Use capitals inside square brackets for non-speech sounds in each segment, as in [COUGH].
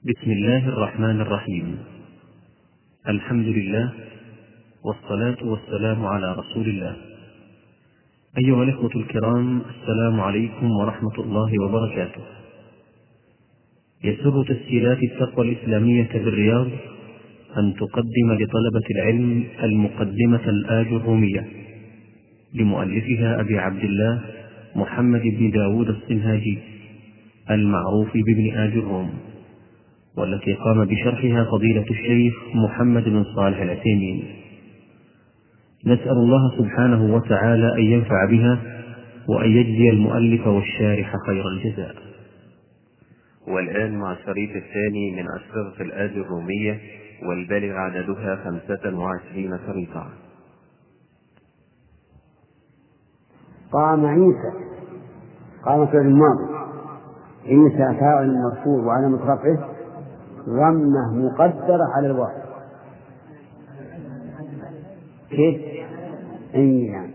بسم الله الرحمن الرحيم. الحمد لله والصلاة والسلام على رسول الله. أيها الإخوة الكرام السلام عليكم ورحمة الله وبركاته. يسر تسجيلات التقوى الإسلامية بالرياض أن تقدم لطلبة العلم المقدمة الآج الرومية لمؤلفها أبي عبد الله محمد بن داود الصنهاجي المعروف بابن آج الروم. والتي قام بشرحها فضيلة الشيخ محمد بن صالح العثيمين. نسأل الله سبحانه وتعالى أن ينفع بها وأن يجزي المؤلف والشارح خير الجزاء. والآن مع الشريط الثاني من أشرطة الآج الرومية والبالغ عددها خمسة وعشرين شريطا قام عيسى قام فعل الماضي عيسى فاعل مرفوع وعلامة رفعه ضمه مقدرة على الواو كيف؟ اي نعم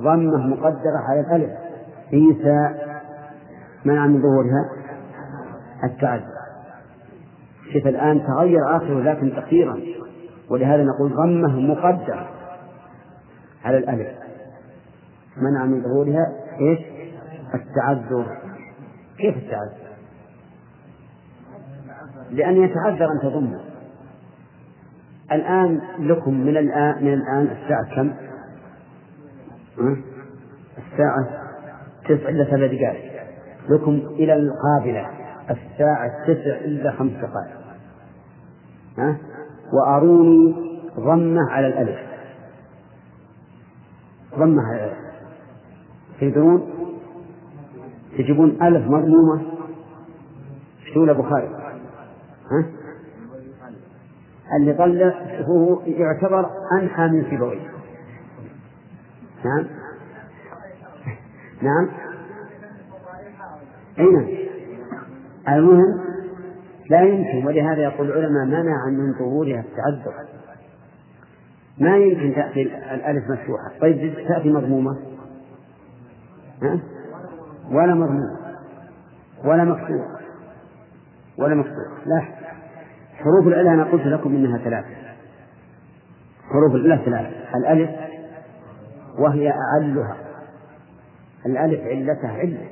ضمه مقدرة على الألف. عيسى منع من ظهورها. التعدد. شوف الآن تغير آخره لكن تقديرا. ولهذا نقول ضمه مقدرة على الألف. منع من ظهورها إيش؟ التعذر. كيف التعذر؟ لأن يتعذر أن تضمه. الآن لكم من الآن من الآن الساعة كم؟ الساعة تسع إلا ثلاث دقائق. لكم إلى القابلة. الساعة تسع إلا خمس دقائق. ها؟ وأروني ضمة على الألف. ضمة على الألف. تقدرون؟ تجيبون ألف مضمومة؟ أبو خالد؟ ها؟ اللي طلع هو يعتبر أنحى من سيبويه نعم. نعم. أي نعم. المهم لا يمكن ولهذا يقول العلماء منع من ظهورها التعذر. ما يمكن تأتي الألف مفتوحة. طيب تأتي مضمومة. ها؟ ولا مضمومة. ولا مفتوحة. ولا مفتوحة. لا. حروف العلة أنا قلت لكم إنها ثلاثة حروف العلة ثلاثة الألف وهي أعلها. الألف علتها علة.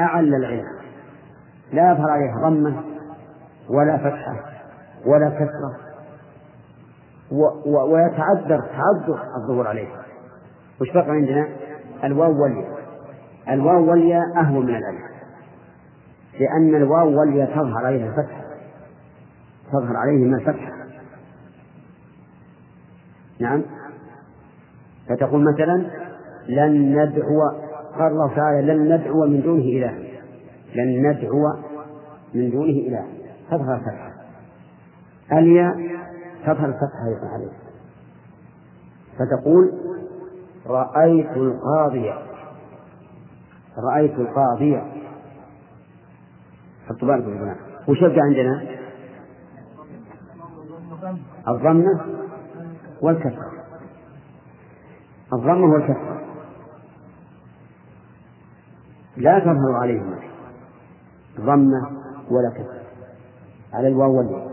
أعل العلة. لا يظهر عليها ضمة ولا فتحة ولا كسرة. و و ويتعذر تعذر الظهور عليها. وش بقى عندنا؟ الواو والياء. الواو والياء أهون من الألف. لأن الواو والياء تظهر عليها الفتحة. تظهر عليهما الفتحة نعم. فتقول مثلا لن ندعو قال الله تعالى لن ندعو من دونه إله لن ندعو من دونه إله تظهر الفتحة الياء تظهر الفتحة عليه فتقول رأيت القاضية رأيت القاضية حطوا بالكم يا وش يبقى عندنا؟ الضمة والكسرة. الضمة والكسرة. لا تظهر عليهما. ضمة ولا كسرة. على الواو والياء.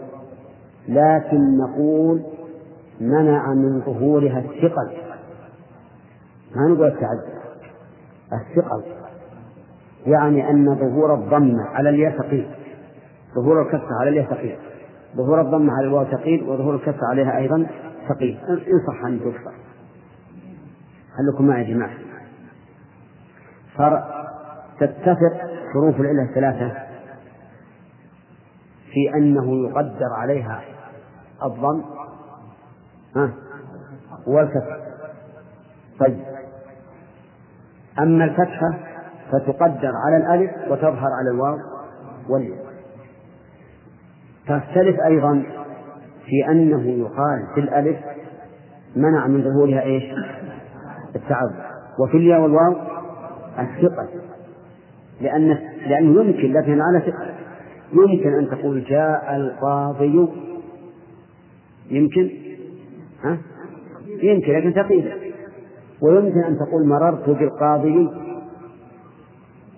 لكن نقول منع من ظهورها الثقل. ما نقول التعدد الثقل. يعني أن ظهور الضمة على الياء ثقيل. ظهور الكسرة على الياء ثقيل. ظهور الضمة على الواو ثقيل وظهور الكسرة عليها أيضا ثقيل. إن صح أن تكسر خليكم معي يا جماعة. تتفق حروف العلة الثلاثة في أنه يقدر عليها الضم والكسر طيب. أما الفتحة فتقدر على الألف وتظهر على الواو والياء. تختلف أيضا في أنه يقال في الألف منع من ظهورها إيش؟ التعب وفي الياء والواو الثقل لأن لأنه يمكن لكن على ثقل يمكن أن تقول جاء القاضي. يمكن؟ ها؟ يمكن لكن ثقيلة ويمكن أن تقول مررت بالقاضي.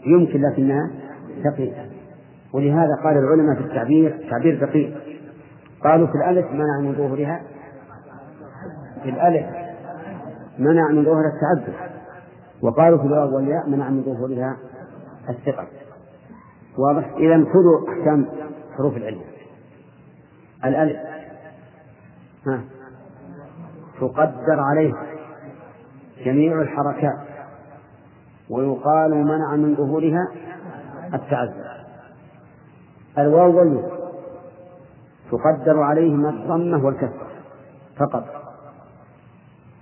يمكن لكنها ثقيلة. ولهذا قال العلماء في التعبير تعبير دقيق. قالوا في الألف منع من ظهورها. في الألف منع من ظهورها التعدد وقالوا في الواو والياء منع من ظهورها الثقل واضح؟ إذا خذوا أحكام حروف العلة الألف. ها. تقدر عليه جميع الحركات. ويقال منع من ظهورها التعذر الواو والياء. تقدر عليهما الضمة والكسرة فقط.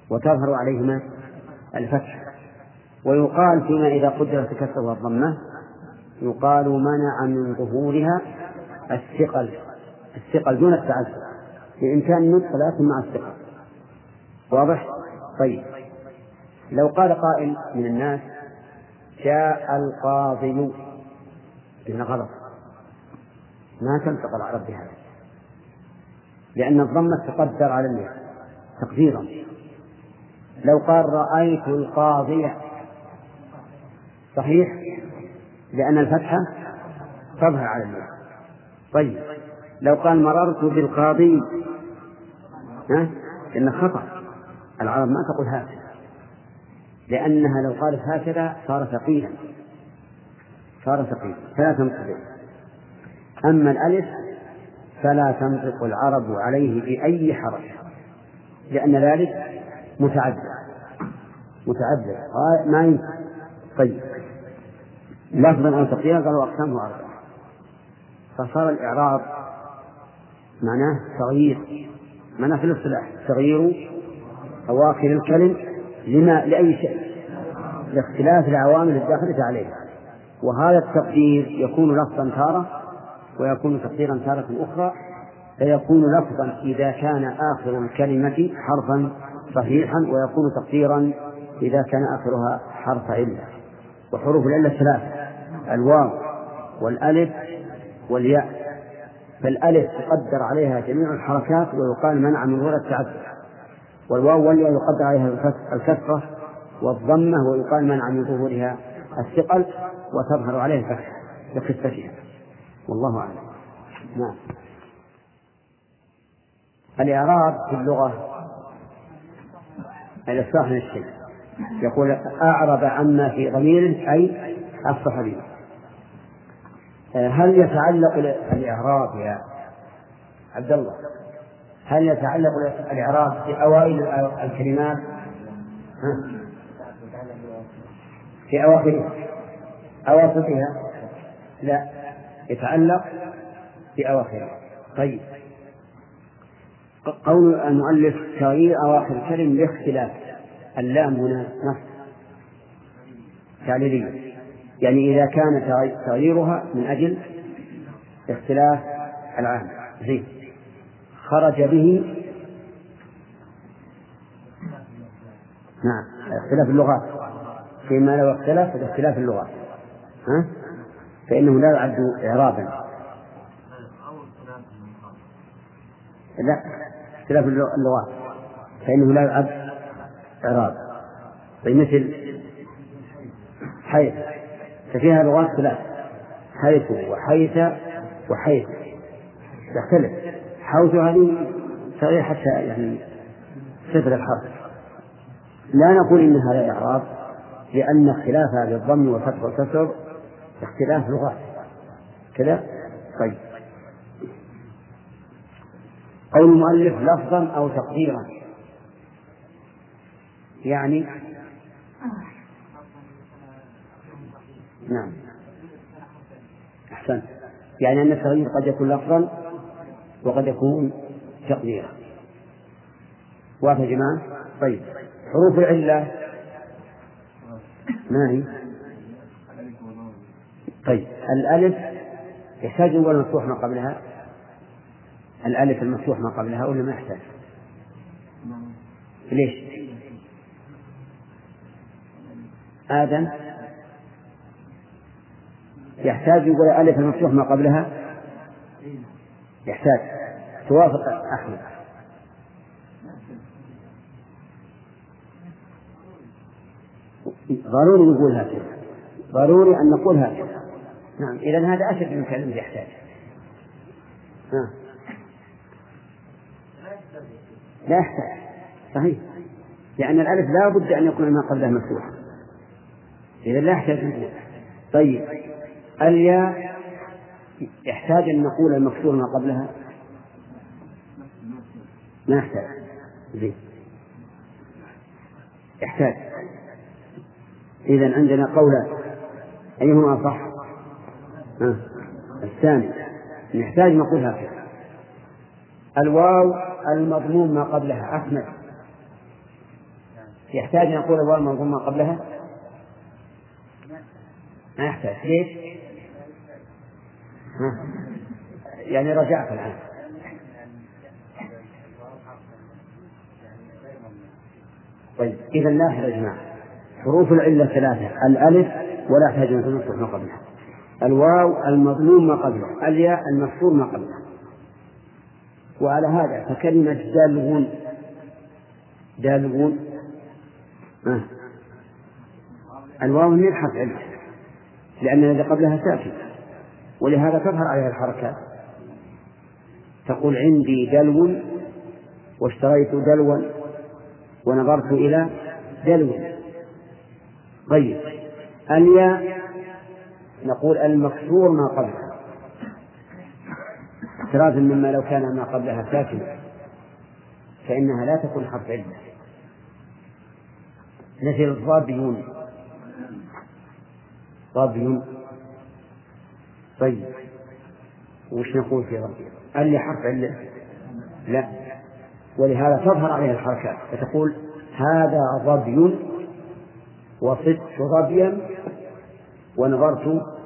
وتظهر عليهما الفتح. ويقال فيما إذا قدرت الكسرة والضمة يقال منع من ظهورها الثقل. الثقل دون التعذر. بإمكان النطق لكن مع الثقل واضح؟ طيب. لو قال قائل من الناس جاء القاضي. إن غلط. ما تنطق العرب بهذا لأن الضمة تقدر على الياء تقديرا. لو قال رأيت القاضي صحيح لأن الفتحة تظهر على الياء طيب لو قال مررت بالقاضي ها؟ إن خطأ. العرب ما تقول هكذا لأنها لو قالت هكذا صار ثقيلا. صار ثقيلا. فلا تنطق به أما الألف فلا تنطق العرب عليه بأي حرف لأن ذلك متعدد متعدد. ما ينفع. طيب. لفظا أو تقديرا قالوا أقسامه أربعة فصار الإعراب معناه تغيير. معناه في الاصطلاح تغيير أواخر الكلم لما لأي شيء. لاختلاف العوامل الداخلة عليه. وهذا التقدير يكون لفظا تارة ويكون تقديرا تارة أخرى فيكون لفظا إذا كان آخر الكلمة حرفا صحيحا ويكون تقديرا إذا كان آخرها حرف علة. وحروف العلة ثلاثة الواو والألف والياء. فالألف تقدر عليها جميع الحركات ويقال منع من ظهور التعدد. والواو والياء يقدر عليها الكسرة والضمة ويقال منع من ظهورها الثقل وتظهر عليها الفتحة. لخفتها والله أعلم. نعم. الإعراب في اللغة الإصلاح من الشيء يقول أعرب عما في ضميره أي الصحابي. هل يتعلق الإعراب يا عبد الله؟ هل يتعلق الإعراب في أوائل الكلمات؟ في أواخرها. أواسطها لا. يتعلق في أواخرها طيب. قول المؤلف تغيير أواخر الكلم لاختلاف. اللام هنا نص. تعليلية. يعني إذا كان تغييرها من أجل اختلاف العام. زين. خرج به نعم. اختلاف اللغات. فيما لو اختلف باختلاف اللغات. ها؟ فإنه لا يعد إعرابا. لا اختلاف اللغات. فإنه لا يعد إعراب. طيب مثل حيث ففيها لغات ثلاث حيث وحيث وحيث. تختلف حوث هذه صحيح حتى يعني صفر الحرف. لا نقول إن هذا إعراب لأن اختلافها بالضم والفتح والكسر اختلاف لغات. كذا؟ طيب. قول المؤلف لفظا أو تقديرا. يعني؟ نعم. أحسنت. يعني أن التغيير قد يكون لفظا وقد يكون تقديرا. واضح يا جماعة؟ طيب. حروف العلة. ما هي؟ طيب الألف يحتاج أول مفتوح ما قبلها؟ الألف المفتوح ما قبلها ولا ما يحتاج؟ ليش؟ آدم؟ يحتاج يقول ألف المفتوح ما قبلها؟ يحتاج. توافق أحمد. ضروري نقول هكذا ضروري أن نقول هكذا نعم إذا هذا أشد من كلمة يحتاج. ها. لا يحتاج. صحيح. لأن الألف لا بد أن يكون ما قبله مفتوحا إذا لا يحتاج. طيب. الياء يحتاج أن نقول المكسور ما قبلها؟ ما يحتاج. زين. يحتاج. إذا عندنا قولان أيهما أصح؟ الثاني نحتاج نقول هكذا الواو المضموم ما قبلها. أحمد. يحتاج نقول الواو المضموم ما قبلها؟ ما يحتاج. ليش؟ يعني رجعت الآن. طيب إذا لا يا جماعة. حروف العلة ثلاثة. الألف ولا أن تنصح ما قبلها. الواو المظلوم ما قبله الياء المكسور ما قبله. وعلى هذا فكلمة دالغون دالغون. آه. الواو من حرف لأن الذي قبلها ساكن ولهذا تظهر عليها الحركات. تقول عندي دلو واشتريت دلوا ونظرت إلى دلو طيب. الياء نقول المكسور ما قبلها. احترازا مما لو كان ما قبلها ساكنا فإنها لا تكون حرف علة مثل الضابيون. ضابيون. طيب. وش نقول في ضابيون؟ اللي حرف علة لا. ولهذا تظهر عليها الحركات. فتقول هذا ظبي وصدت ظبيا ونظرت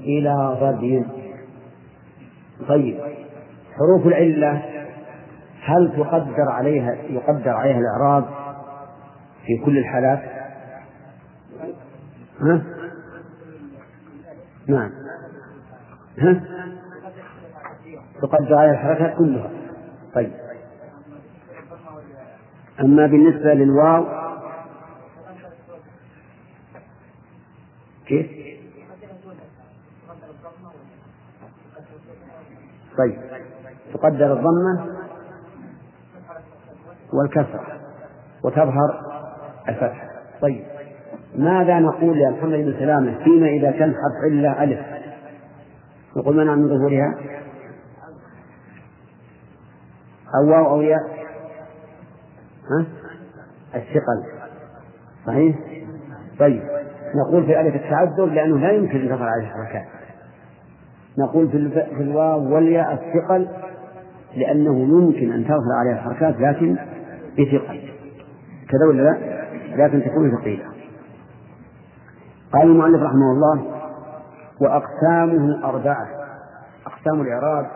إلى ظبي طيب حروف العلة هل تقدر عليها يقدر عليها الإعراب في كل الحالات؟ ها؟ نعم ها؟ تقدر عليها الحركات كلها طيب أما بالنسبة للواو كيف؟ طيب. تقدر الضمة والكسرة وتظهر الفتحة طيب. ماذا نقول يا محمد بن سلامة فيما إذا كان حرف علة ألف؟ نقول منع من ظهورها؟ أو واو أو ياء. ها؟ الثقل. صحيح؟ طيب. نقول في ألف التعذر لأنه لا يمكن أن تظهر عليه الحركات نقول في الواو والياء الثقل لأنه يمكن أن تظهر عليها الحركات لكن بثقل. كذا ولا لا؟ لكن تكون ثقيلة. قال المؤلف رحمه الله وأقسامه أربعة. أقسام الإعراب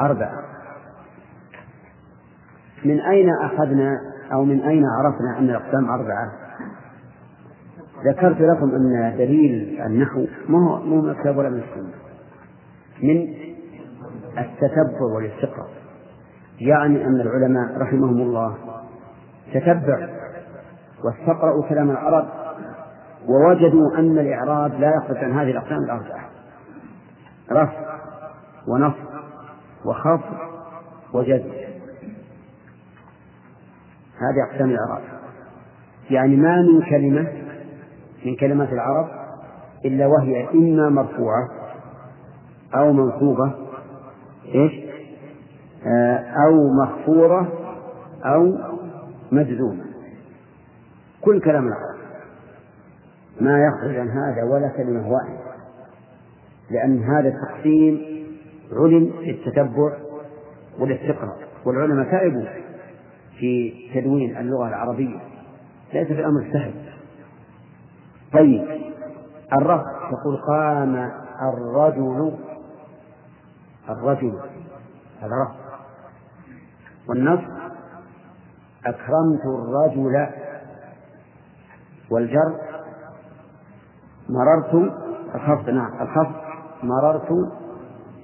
أربعة. من أين أخذنا أو من أين عرفنا أن الأقسام أربعة؟ ذكرت لكم أن دليل النحو ما هو مو من الكتاب ولا من السنة. من التتبع والاستقراء يعني أن العلماء رحمهم الله تتبعوا واستقرأوا كلام العرب ووجدوا أن الإعراب لا يخرج عن هذه الأقسام الأربعة رفع ونصب وخفض وجزم هذه أقسام الإعراب. يعني ما من كلمة من كلمات العرب إلا وهي إما مرفوعة أو منصوبة. إيش؟ آه، أو مخفورة أو مجزومة. كل كلام العرب. ما يخرج عن هذا ولا كلمة واحدة. لأن هذا التقسيم علم في التتبع والاستقراء. والعلماء تعبوا في تدوين اللغة العربية. ليس في الأمر سهل. طيب الرفع تقول قام الرجل الرجل. هذا رفع والنصب أكرمت الرجل والجر مررت الخفض نعم الخفض مررت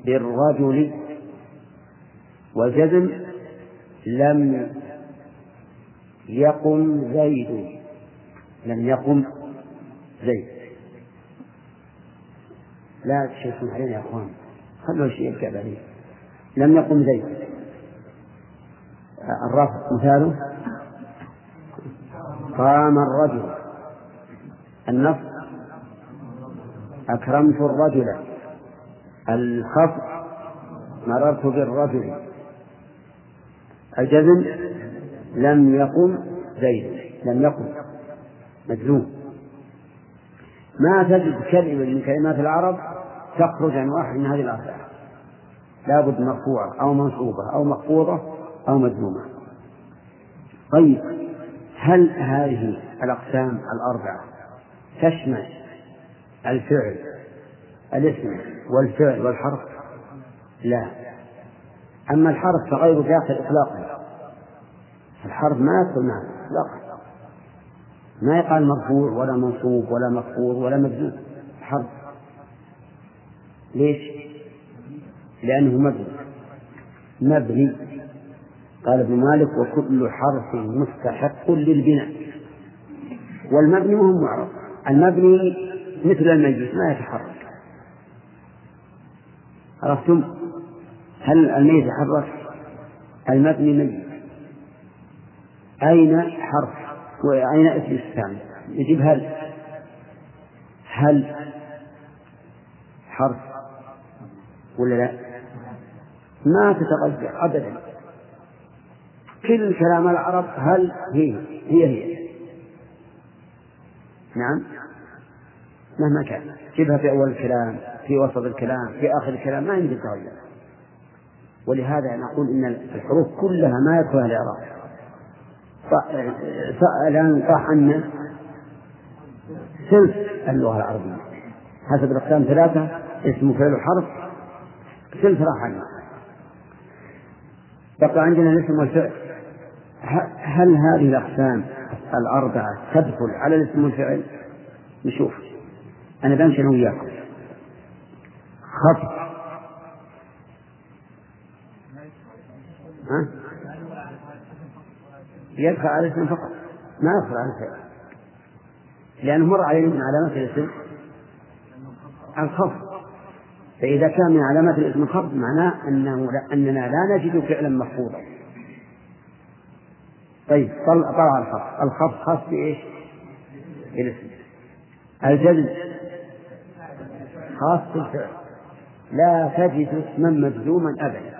بالرجل والجزم لم يقم زيد لم يقم زيد. لا تشوفون علينا يا إخوان. خلوا شيء يرجع بعدين لم يقم زيد. الرفع مثاله. قام الرجل. النص. أكرمت الرجل. الخفض مررت بالرجل. الجزم. لم يقم زيد. لم يقم. مجزوم. ما تجد كلمة من كلمات العرب تخرج عن واحد من هذه الأربعة. لابد مرفوعة أو منصوبة أو مخفوضة أو مجزومة. طيب هل هذه الأقسام الأربعة تشمل الفعل الاسم والفعل والحرف؟ لا. أما الحرف فغير داخل إطلاقا الحرف ما يدخل معه إطلاقا ما يقال مرفوع ولا منصوب ولا مخفوض ولا مجزوم. حرف. ليش؟ لأنه مبني. مبني. قال ابن مالك وكل حرف مستحق للبناء. والمبني وهم معرض المبني مثل المجلس ما يتحرك. عرفتم؟ هل الميت يتحرك؟ المبني ميت. أين حرف؟ وأين اسم الثاني؟ يجيب هل. هل حرف ولا لا؟ ما تتغير أبدا. كل كلام العرب هل هي هي هي؟ نعم. مهما كان. جبها في أول الكلام في وسط الكلام في آخر الكلام ما يمكن تغير. ولهذا نقول إن الحروف كلها ما يدخلها الإعراب الآن صح عنا ثلث اللغة العربية. حسب الأقسام ثلاثة اسم فعل وحرف راح عنا بقى عندنا الاسم والفعل. هل هذه الأقسام الأربعة تدخل على الاسم والفعل؟ نشوف. أنا بمشي أنا وياكم. خفض. ها؟ يدخل على الاسم فقط. ما يدخل على الفعل. لأنه مر علينا من علامات الاسم. الخفض. فإذا كان من علامات الاسم الخفض معناه أنه أننا لا نجد فعلا مخفوضا طيب طلع الخفض. الخفض خاص بإيش؟ بالاسم. الجزم. خاص بالفعل. لا تجد اسما مجزوما أبدا.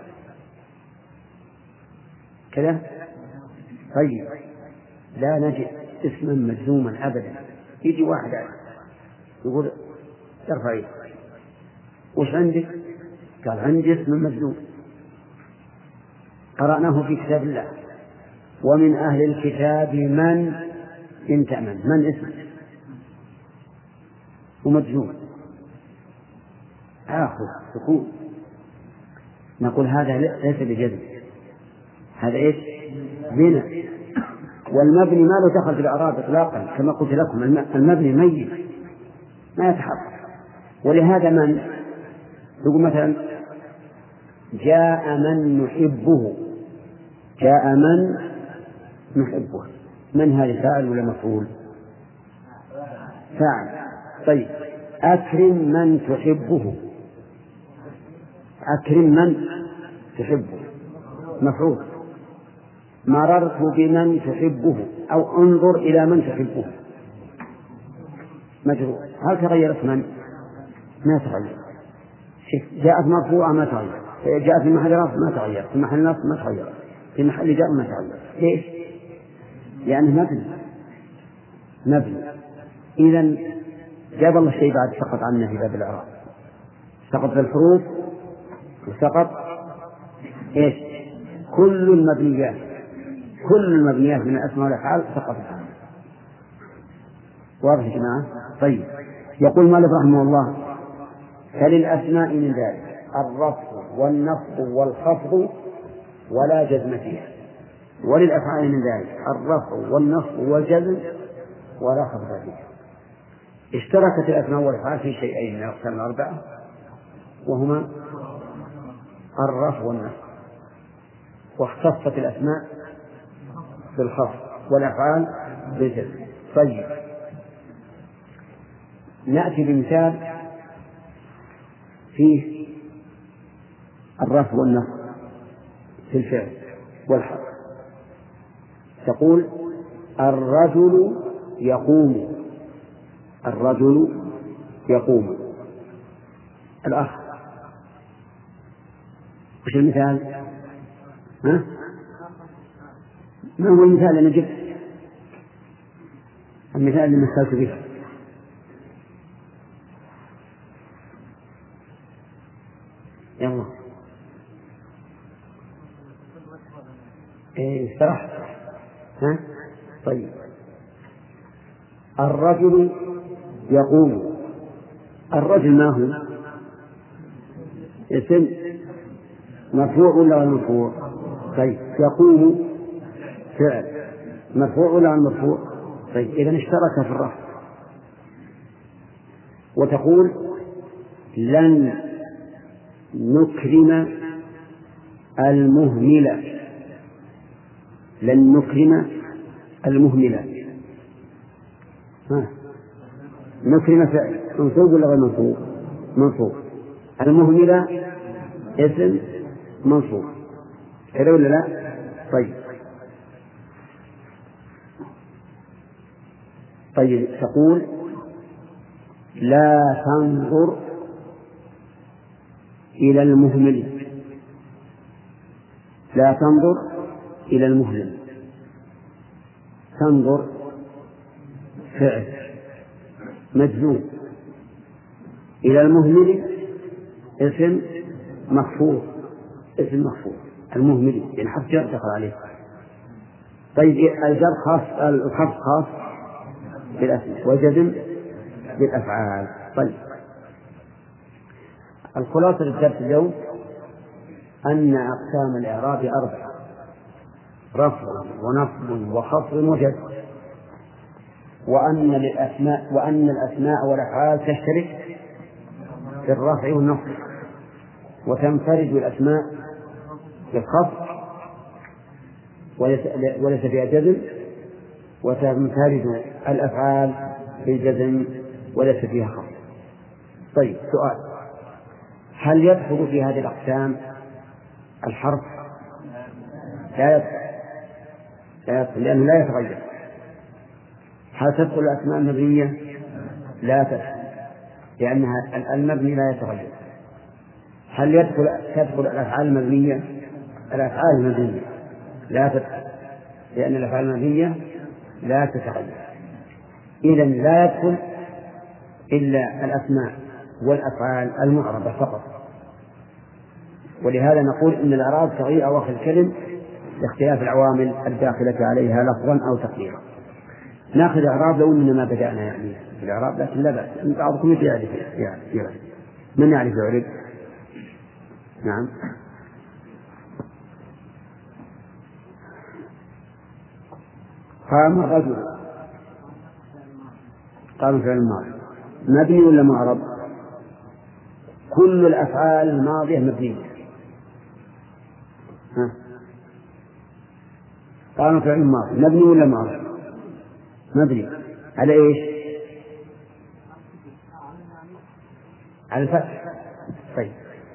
كذا طيب. لا نجد اسما مجزوما أبدا. يجي واحد يقول ارفع وش عندك؟ قال عندي اسم مجزوم قرأناه في كتاب الله. ومن أهل الكتاب من؟ إن تأمن. من اسمه ومجزوم آخر سكون. نقول هذا ليس بجزم هذا إيش؟ بناء والمبني ما له دخل في الأعراب إطلاقا كما قلت لكم المبني ميت. ما يتحرك ولهذا من؟ يقول مثلا جاء من نحبه جاء من نحبه. من هذا فاعل ولا مفعول؟ فاعل. طيب. أكرم من تحبه. أكرم من تحبه. مفعول. مررت بمن تحبه أو انظر إلى من تحبه. مجرور. هل تغيرت من؟ ما جاءت مرفوعة ما تغير. جاءت في محل رفع ما تغير. في محل نصب ما تغير. في محل جاء ما تغير. ليش؟ لأنه مبني. مبني. إذا جاب الله شيء بعد سقط عنا في باب الإعراب. سقط في الحروف وسقط إيش؟ كل المبنيات. كل المبنيات من الأسماء والأفعال سقطت واضح يا جماعة؟ طيب. يقول مالك رحمه الله فللأسماء من ذلك الرفع والنصب والخفض ولا جزم فيها. وللأفعال من ذلك الرفع والنصب والجزم ولا خفض فيها. اشتركت الأسماء والأفعال في شيئين من الأقسام الأربعة وهما الرفع والنصب واختصت الأسماء بالخفض والأفعال بالجزم. طيب. نأتي بمثال فيه الرفع والنصب في الفعل والحرف تقول الرجل يقوم الرجل يقوم الأخ وش المثال؟ ها؟ ما هو المثال اللي جبت؟ المثال اللي مثلت به يلا إيه استرحت ها؟ طيب الرجل يقوم الرجل ما هو؟ اسم مرفوع ولا مرفوع؟ طيب يقوم فعل مرفوع ولا مرفوع؟ طيب إذا اشترك في الرفع وتقول لن نكرم المهملة لن نكرم المهملة فعل منصوب ولا غير منصوب؟ منصوب. المهملة اسم؟ منصوب. كذا ولا لا؟ طيب. طيب تقول لا تنظر إلى المهمل. لا تنظر إلى المهمل. تنظر فعل مجزوم. إلى المهمل اسم مخفوض اسم مخفوض المهمل يعني حرف جر دخل عليه. طيب الجر خاص الخفض خاص بالأسماء والجزم بالأفعال. طيب. الخلاصة للدرس اليوم أن أقسام الإعراب أربعة رفع ونصب وخفض وجزم. وأن للأسماء وأن الأسماء والأفعال تشترك في الرفع والنصب. وتنفرد الأسماء بالخفض وليس وليس فيها جزم. وتنفرد الأفعال بالجزم وليس فيها خفض. طيب سؤال. هل يدخل في هذه الأقسام الحرف؟ لا يدخل. لا يدخل لأنه لا يتغير. هل تدخل الأسماء المبنية؟ لا تدخل لأنها المبني لا يتغير هل يدخل تدخل الأفعال المبنية؟ الأفعال المبنية لا تدخل لأن الأفعال المبنية لا تتغير إذا لا يدخل إلا الأسماء والأفعال المعربة فقط ولهذا نقول إن الإعراب تغيير أواخر الكلم لاختلاف العوامل الداخلة عليها لفظا أو تقديرا ناخذ إعراب لو أننا ما بدأنا يعني في الإعراب لكن لا بأس بعضكم يعرف يعرف. من يعرف يعرف؟ نعم. قام الرجل. قام فعل الماضي. مبني ولا معرب؟ كل الأفعال الماضية مبنية. قام فعل الماضي. مبني ولا معرب؟ مبني على إيش؟ على الفتح. طيب.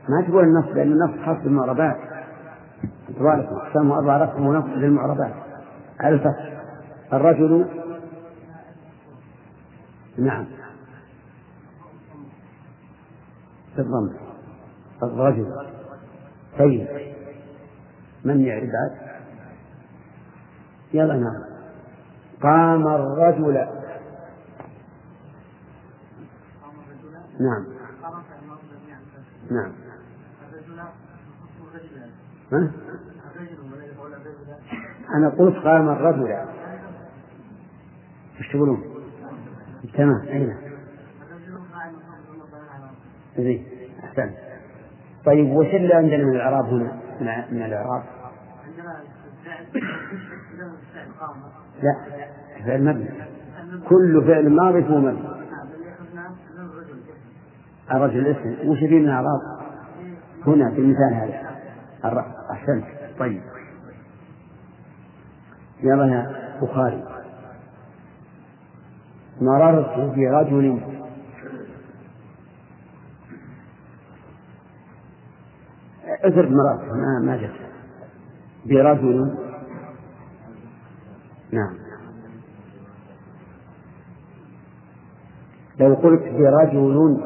ما تقول النص لأن النص خاص بالمعربات. تبارك أقسامه أربع رقم ونص للمعربات. على الفتح. الرجل؟ نعم. بالضم الرجل. طيب. من يعرف؟ بعد يلا نعم. قام الرجل نعم نعم ها؟ أنا قلت قام الرجل إيش تقولون؟ تمام أين؟ زين أحسنت طيب وش اللي عندنا من الإعراب هنا؟ من, الإعراب؟ لا فعل مبني. كل فعل ماضي هو مبني. الرجل اسم وش في من الإعراب؟ هنا في المثال هذا. أحسنت. طيب. يلا يا بخاري. مررت برجل اثر مرات ما ما جت برجل. نعم. لو قلت برجل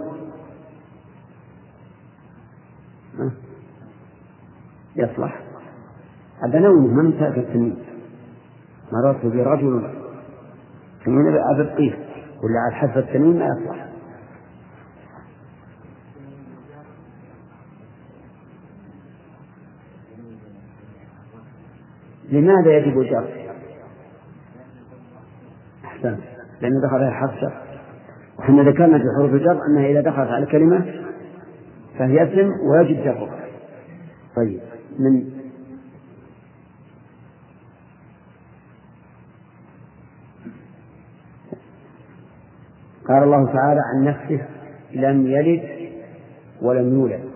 يصلح. هذا لونه من تأتي التنين مررت برجل تنين أبقيه ولا على حذف التنين ما يصلح. لماذا يجب الجر؟ أحسن. لأنه دخل على حرف شر وحنا ذكرنا في حروف الجر أنها إذا دخلت على كلمة فهي اسم ويجب جرها. طيب من قال الله تعالى عن نفسه لم يلد ولم يولد.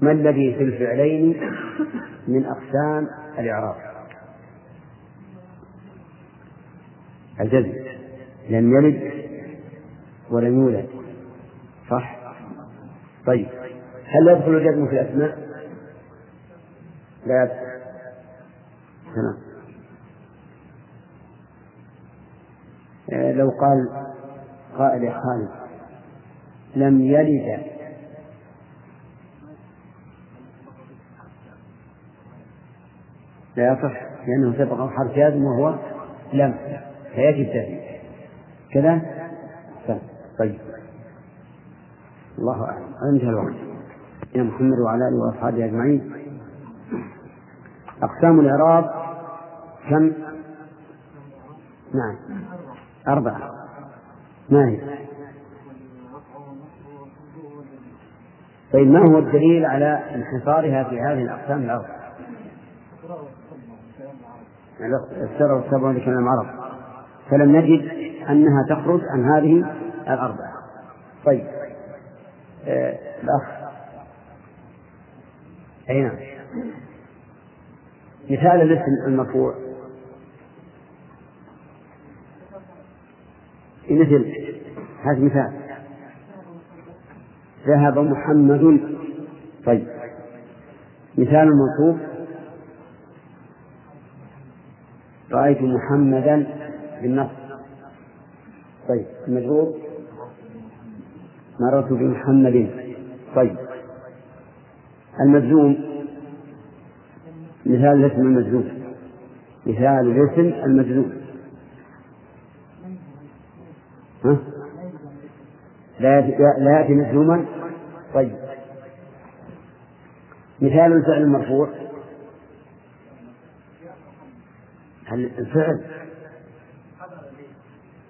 ما الذي في الفعلين من أقسام الإعراب؟ الجزم. لم يلد ولم يولد. صح؟ طيب. هل يدخل الجزم في الأسماء؟ لا. يدخل آه، لو قال قائل يا خالد لم يلد. لا يصح لأنه سبق حرف جازم وهو لم فيجب ذلك كذا؟ طيب. الله أعلم. انتهى الوقت. يا محمد وعلى آله وأصحابه أجمعين. أقسام الإعراب كم؟ نعم. أربعة. ما هي؟ طيب ما هو الدليل على انحصارها في هذه الأقسام الأربعة؟ السر والسبع لكلام العرب فلم نجد أنها تخرج عن هذه الأربعة. طيب. آه الأخ. أي نعم. مثال الاسم المرفوع. مثل. هذا مثال. ذهب محمد. طيب. مثال المنصوب رأيت محمدا بالنص. طيب المجرور؟ مررت بمحمد. طيب. المجزوم؟ مثال الاسم المجزوم. مثال الاسم المجزوم. ها؟ لا لا يأتي مجزوما؟ طيب. مثال الفعل المرفوع. الفعل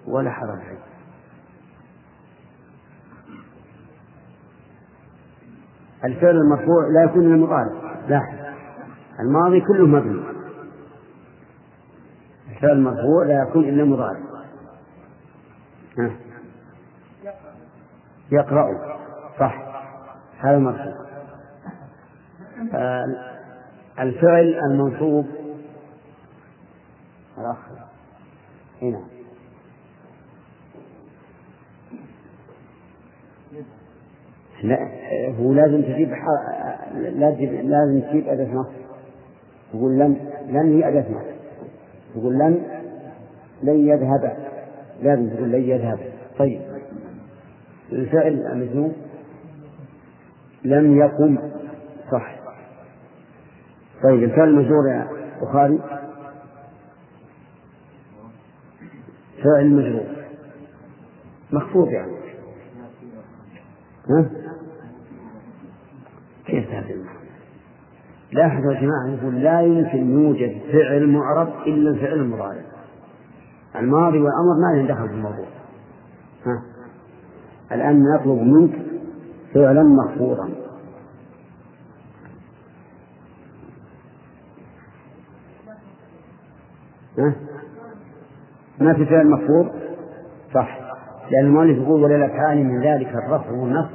ولا حرج. الفعل المرفوع لا يكون من المضارع. لا. الماضي كله مبني. الفعل المرفوع لا يكون إلا مضارع. يقرأ. صح. هذا مرفوع. آه، الفعل المنصوب. الأخ. هنا. لا هو لازم تجيب لازم لازم تجيب أداة نص تقول لن لن هي أداة نص تقول لن لن يذهب. لازم تقول لن يذهب. طيب. الفعل المجنون لم يقم. صح. طيب الفعل المجرور يا بخاري. فاعل مجرور مخفوض يعني. ها؟ كيف هذا؟ لاحظوا يا جماعة يقول لا يمكن يوجد فعل معرب إلا الفعل المضارع الماضي والأمر ما لهم دخل في الموضوع. ها؟ الآن نطلب منك فعلا مخفوضا ها؟ ما في فعل مخفوض صح. لأن المؤلف يقول ولا من ذلك الرفع والنصب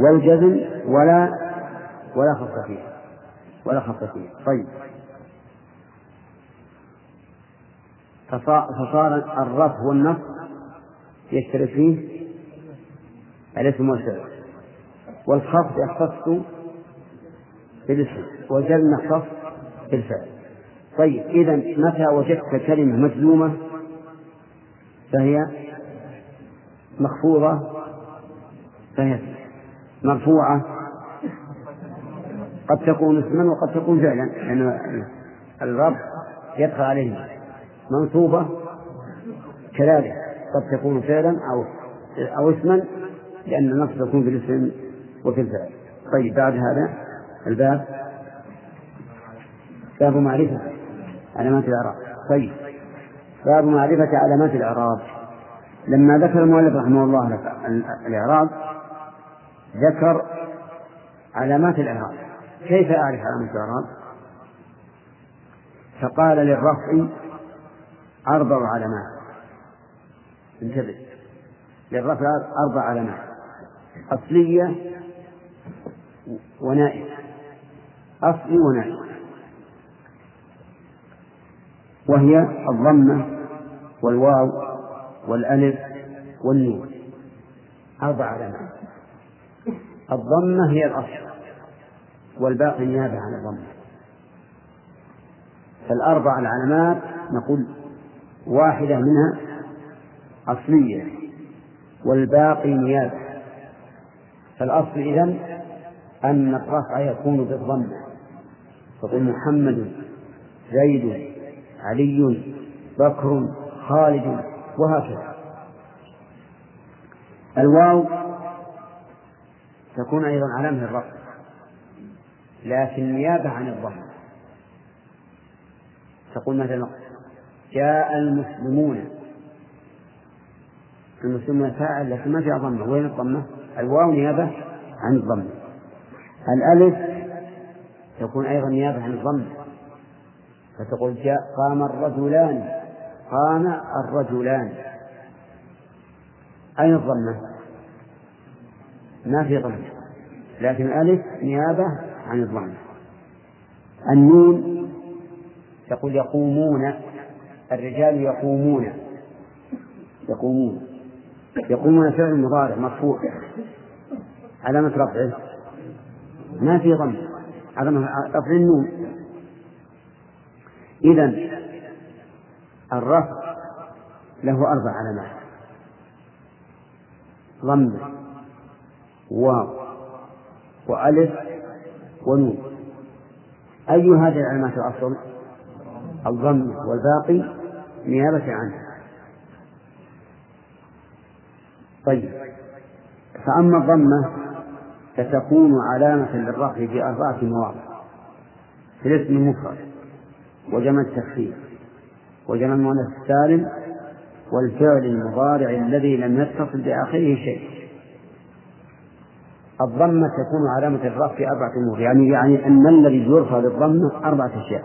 والجزم ولا ولا خص فيه. ولا خص فيه. طيب. فصار الرفع والنصب يشترك فيه الاسم والفعل والخفض يختص بالاسم. وجدنا الخف بالفعل. طيب. إذا متى وجدت كلمة مجزومة فهي مخفوضة؟ فهي مرفوعة قد تكون اسما وقد تكون فعلا لأن الرب يدخل عليه منصوبة كذلك قد تكون فعلا أو أو اسما لأن النصب يكون في الاسم وفي الفعل. طيب بعد هذا الباب باب معرفة علامات الإعراب. طيب باب معرفة علامات الإعراب. لما ذكر المؤلف رحمه الله الإعراب ذكر علامات الإعراب. كيف أعرف علامة الإعراب؟ فقال للرفع أربع علامات. انتبه. للرفع أربع علامات. أصلية ونائب أصلي ونائب وهي الضمة والواو والألف والنون. أربع علامات. الضمة هي الأصل. والباقي نيابة عن الضمة فالأربع العلامات نقول واحدة منها أصلية والباقي نيابة. فالأصل إذن أن الرفع يكون بالضمة تقول محمد زيد علي بكر خالد وهكذا. الواو تكون أيضا علامة الرفع. لكن نيابة عن الضمة تقول مثلا جاء المسلمون. المسلمون فاعل لكن ما فيها ضمة. وين الضمة؟ الواو نيابة عن الضمة الألف تكون أيضا نيابة عن الضمة فتقول جاء قام الرجلان. قام الرجلان. أين الضمة؟ ما في ضمة. لكن الألف نيابة عن الضمة النون تقول يقومون الرجال يقومون. يقومون. يقومون فعل مضارع مرفوع. علامة رفعه ما في ضم. علامة رفع النون. إذا الرفع له أربع علامات. ضم واو وألف ونون. أي هذه العلامات الأصل؟ الضم والباقي نيابة عنه. طيب. فأما الضمة فتكون علامة للرفع في أربعة مواضع. في الاسم المفرد وجمع التكفير وجمع المؤنث السالم والفعل المضارع الذي لم يتصل بآخره شيء. الضمة تكون علامة الرفع في أربعة أمور. يعني يعني أن الذي يرفع بالضمة أربعة أشياء.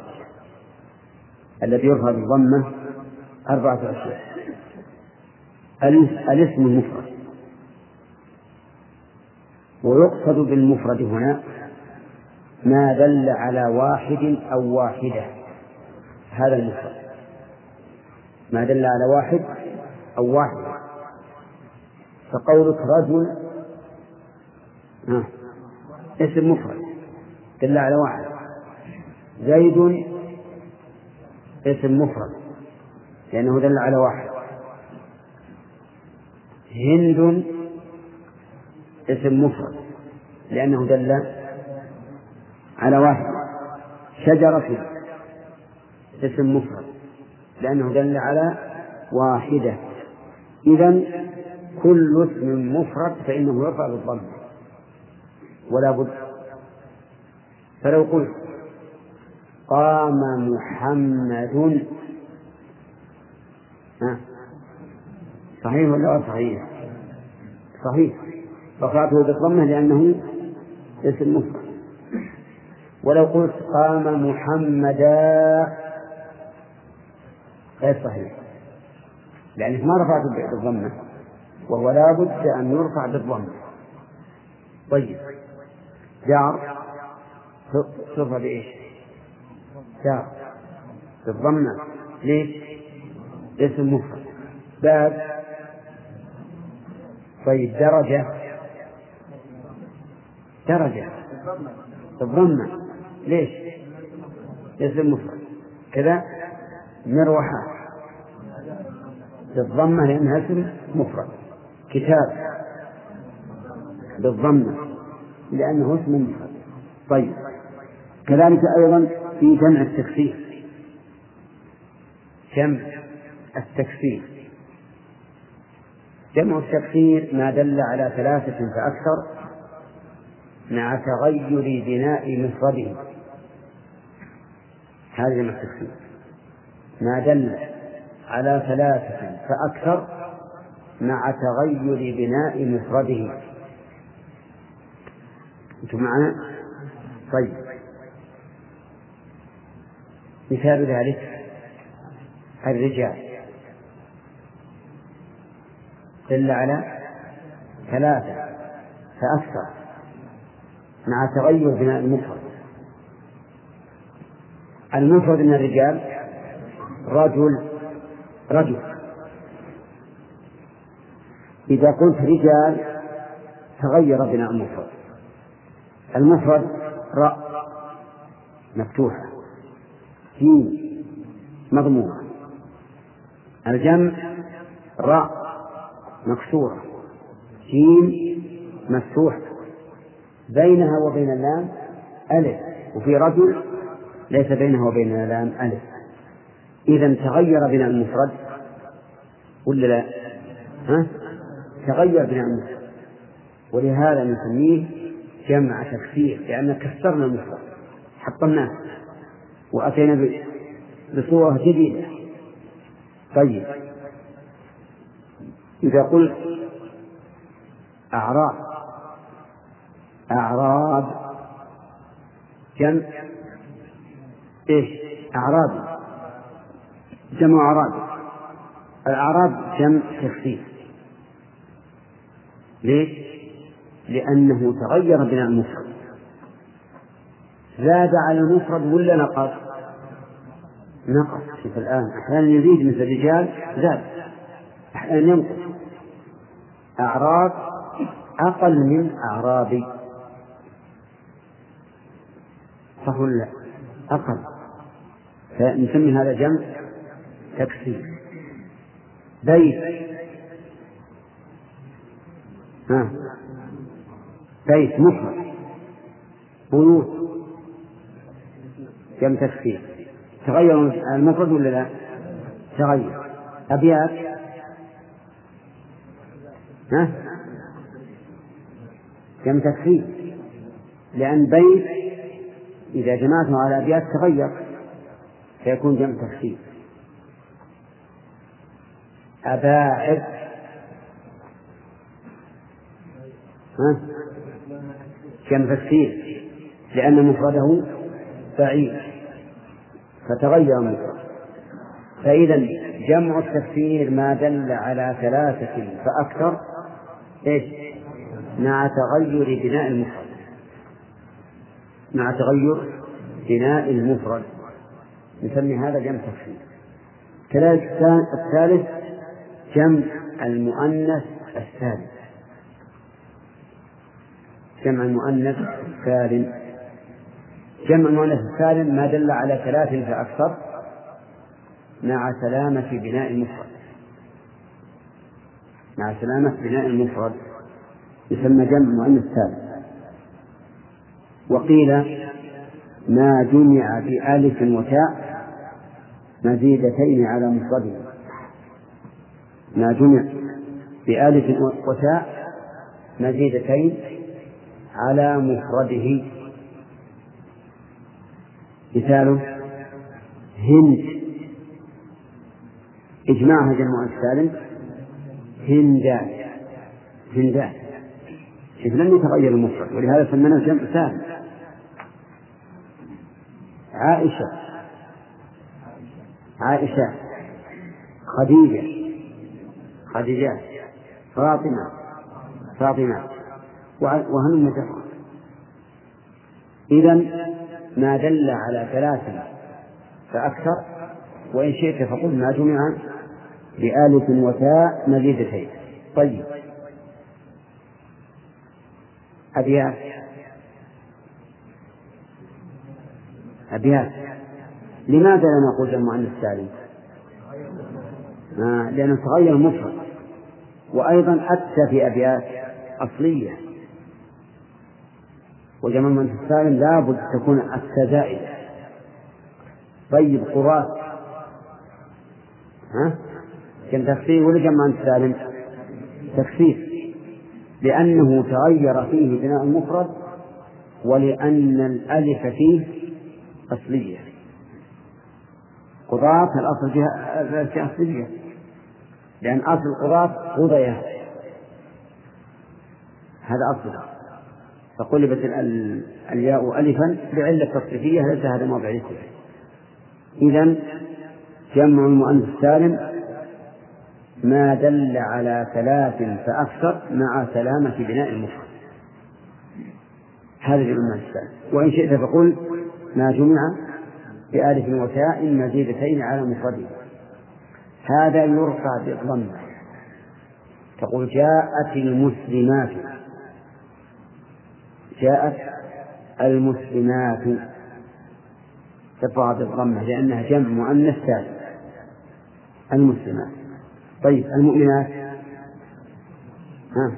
الذي يرفع بالضمة أربعة أشياء. الاسم المفرد. ويقصد بالمفرد هنا ما دل على واحد أو واحدة. هذا المفرد. ما دل على واحد أو واحدة. فقولك رجل اسم مفرد. دل على واحد. زيد اسم مفرد. لأنه دل على واحد. هند اسم مفرد. لأنه دل على واحد. شجرة اسم مفرد. لأنه دل على واحدة. إذا كل اسم مفرد فإنه يرفع بالضم. ولا بد. فلو قلت قام محمد صحيح ولا غير صحيح؟ صحيح. رفعته بالضمة لأنه اسم مفرد ولو قلت قام محمدا غير صحيح. لأنك ما رفعته بالضمة وهو لا بد أن يرفع بالضمة. طيب. جار ترفع بإيش؟ جار بالضمة ليش؟ اسم مفرد باب. طيب درجة. درجة. بالضمة ليش؟ اسم مفرد كذا. مروحة. بالضمة لأنها اسم مفرد. كتاب. بالضمة لأنه اسم طيب. كذلك أيضا في جمع التكسير جمع التكسير جمع التكسير ما دل على ثلاثة فأكثر مع تغير بناء مفرده هذا جمع التكسير ما دل على ثلاثة فأكثر مع تغير بناء مفرده أنتم معنا؟ طيب. مثال ذلك الرجال. دل على ثلاثة فأكثر مع تغير بناء المفرد. المفرد من الرجال رجل رجل. إذا قلت رجال تغير بناء المفرد. المفرد راء مفتوحة جيم مضمومة الجمع راء مكسورة جيم مفتوحة بينها وبين اللام ألف وفي رجل ليس بينه وبين اللام ألف إذا تغير بناء المفرد ولا لا؟ ها؟ تغير بناء المفرد ولهذا نسميه جمع تكسير لأن كسرنا المفرد حطمناه وأتينا بصورة جديدة. طيب. إذا قلت أعراب أعراب جمع إيش؟ أعراب جمع أعراب الأعراب جمع تخفيف ليش؟ لأنه تغير بناء المفرد. زاد على المفرد ولا نقص؟ نقص. شوف الآن أحيانا يزيد مثل الرجال زاد. أحيانا ينقص. أعراب أقل من أعرابي صح ولا لا؟ أقل. فنسمي هذا جمع تكسير. بيت. ها. بيت مفرد بيوت. جمع تكسير تغير المفرد ولا لا؟ تغير. أبيات. ها؟ جمع تكسير لأن بيت إذا جمعته على أبيات تغير فيكون جمع تكسير أباعد. ها؟ جمع تكسير لأن مفرده بعيد فتغير مفرد فإذا جمع التفسير ما دل على ثلاثة فأكثر إيش؟ مع تغير بناء المفرد. مع تغير بناء المفرد. نسمي هذا جمع تفسير. كذلك الثالث جمع المؤنث السالم جمع المؤنث السالم جمع المؤنث السالم ما دل على ثلاث فأكثر مع سلامة بناء المفرد. مع سلامة بناء المفرد يسمى جمع مؤنث سالم. وقيل ما جمع بألف وتاء مزيدتين على مفرده. ما جمع بألف وتاء مزيدتين على مفرده. مثاله هند. إجماعها جمع السالم هندات هندات شوف لم يتغير المفرد ولهذا سميناه جمع سالم عائشة. عائشة. خديجة. خديجات فاطمة. فاطمة. وهل مجرد إذا ما دل على ثلاثة فأكثر وإن شئت فقل ما جمع بآلف وتاء مزيدتين. طيب. أبيات. أبيات. لماذا لا نقول جمع مؤنث سالم؟ آه لأنه تغير مفرد. وأيضا أتى في أبيات أصلية. وجمع المؤنث السالم لابد تكون أتى زائدة طيب قراء ها؟ كان تكفير ولا جمع مؤنث سالم؟ تكفير لأنه تغير فيه بناء المفرد ولأن الألف فيه أصلية. قضاة الأصل فيها أصلية. لأن أصل القضاة قضية. هذا أصلها. فقلبت الياء ألفا بعلة تصريفية ليس هذا موضع الاسم إذا جمع المؤنث السالم ما دل على ثلاث فأكثر مع سلامة بناء المفرد. هذا جمع المؤنث السالم. وإن شئت فقل ما جمع بألف وتاء مزيدتين على مفرده هذا يرفع بالضمة. تقول جاءت المسلمات. جاءت المسلمات ترفع بالضمة لأنها جمع مؤنث سالم المسلمات. طيب المؤمنات؟ ها؟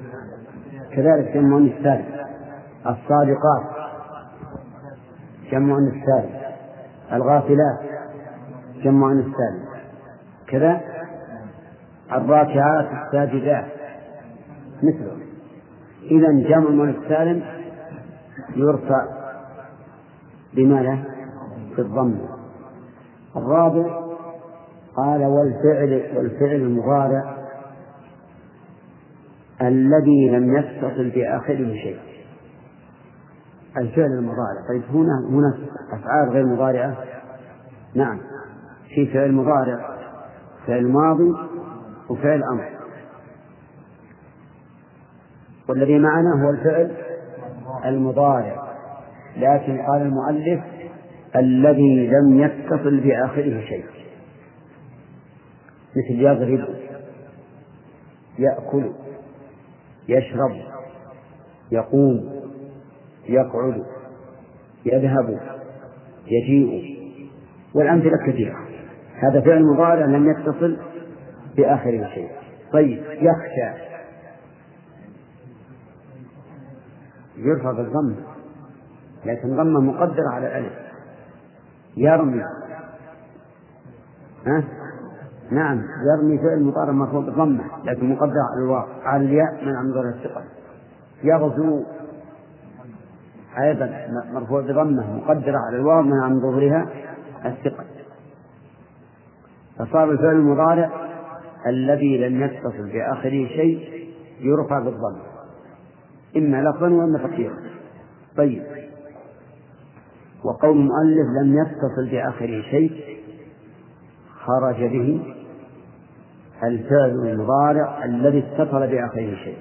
كذلك جمع مؤنث سالم الصادقات؟ جمع مؤنث سالم الغافلات؟ جمع مؤنث سالم كذا؟ الراكعات الساجدات. مثله. إذا جمع المؤنث السالم يرفع بماذا؟ بالضم الرابع قال والفعل والفعل المضارع الذي لم يتصل بآخره شيء. الفعل المضارع. طيب هنا هنا أفعال غير مضارعة؟ نعم. في فعل مضارع فعل ماضي وفعل أمر. والذي معنا هو الفعل المضارع. لكن قال المؤلف الذي لم يتصل بآخره شيء. مثل يضرب يأكل يشرب يقوم يقعد يذهب يجيء والأمثلة كثيرة. هذا فعل مضارع لم يتصل بآخره شيء. طيب يخشى. يرفع بالضم لكن ضمة مقدرة على الألف. يرمي ها؟ نعم يرمي فعل مضارع مرفوع بالضمة لكن مقدر على الواو. على الياء من عن الثقل يغزو أيضا مرفوع بضمة مقدرة على الواو من عن ظهورها الثقل فصار الفعل المضارع الذي لم يتصل بآخره شيء يرفع بالضم. إما لفظا وإما تقديرا طيب. وقول المؤلف لم يتصل بآخره شيء. خرج به. الفعل المضارع الذي اتصل بآخره شيء.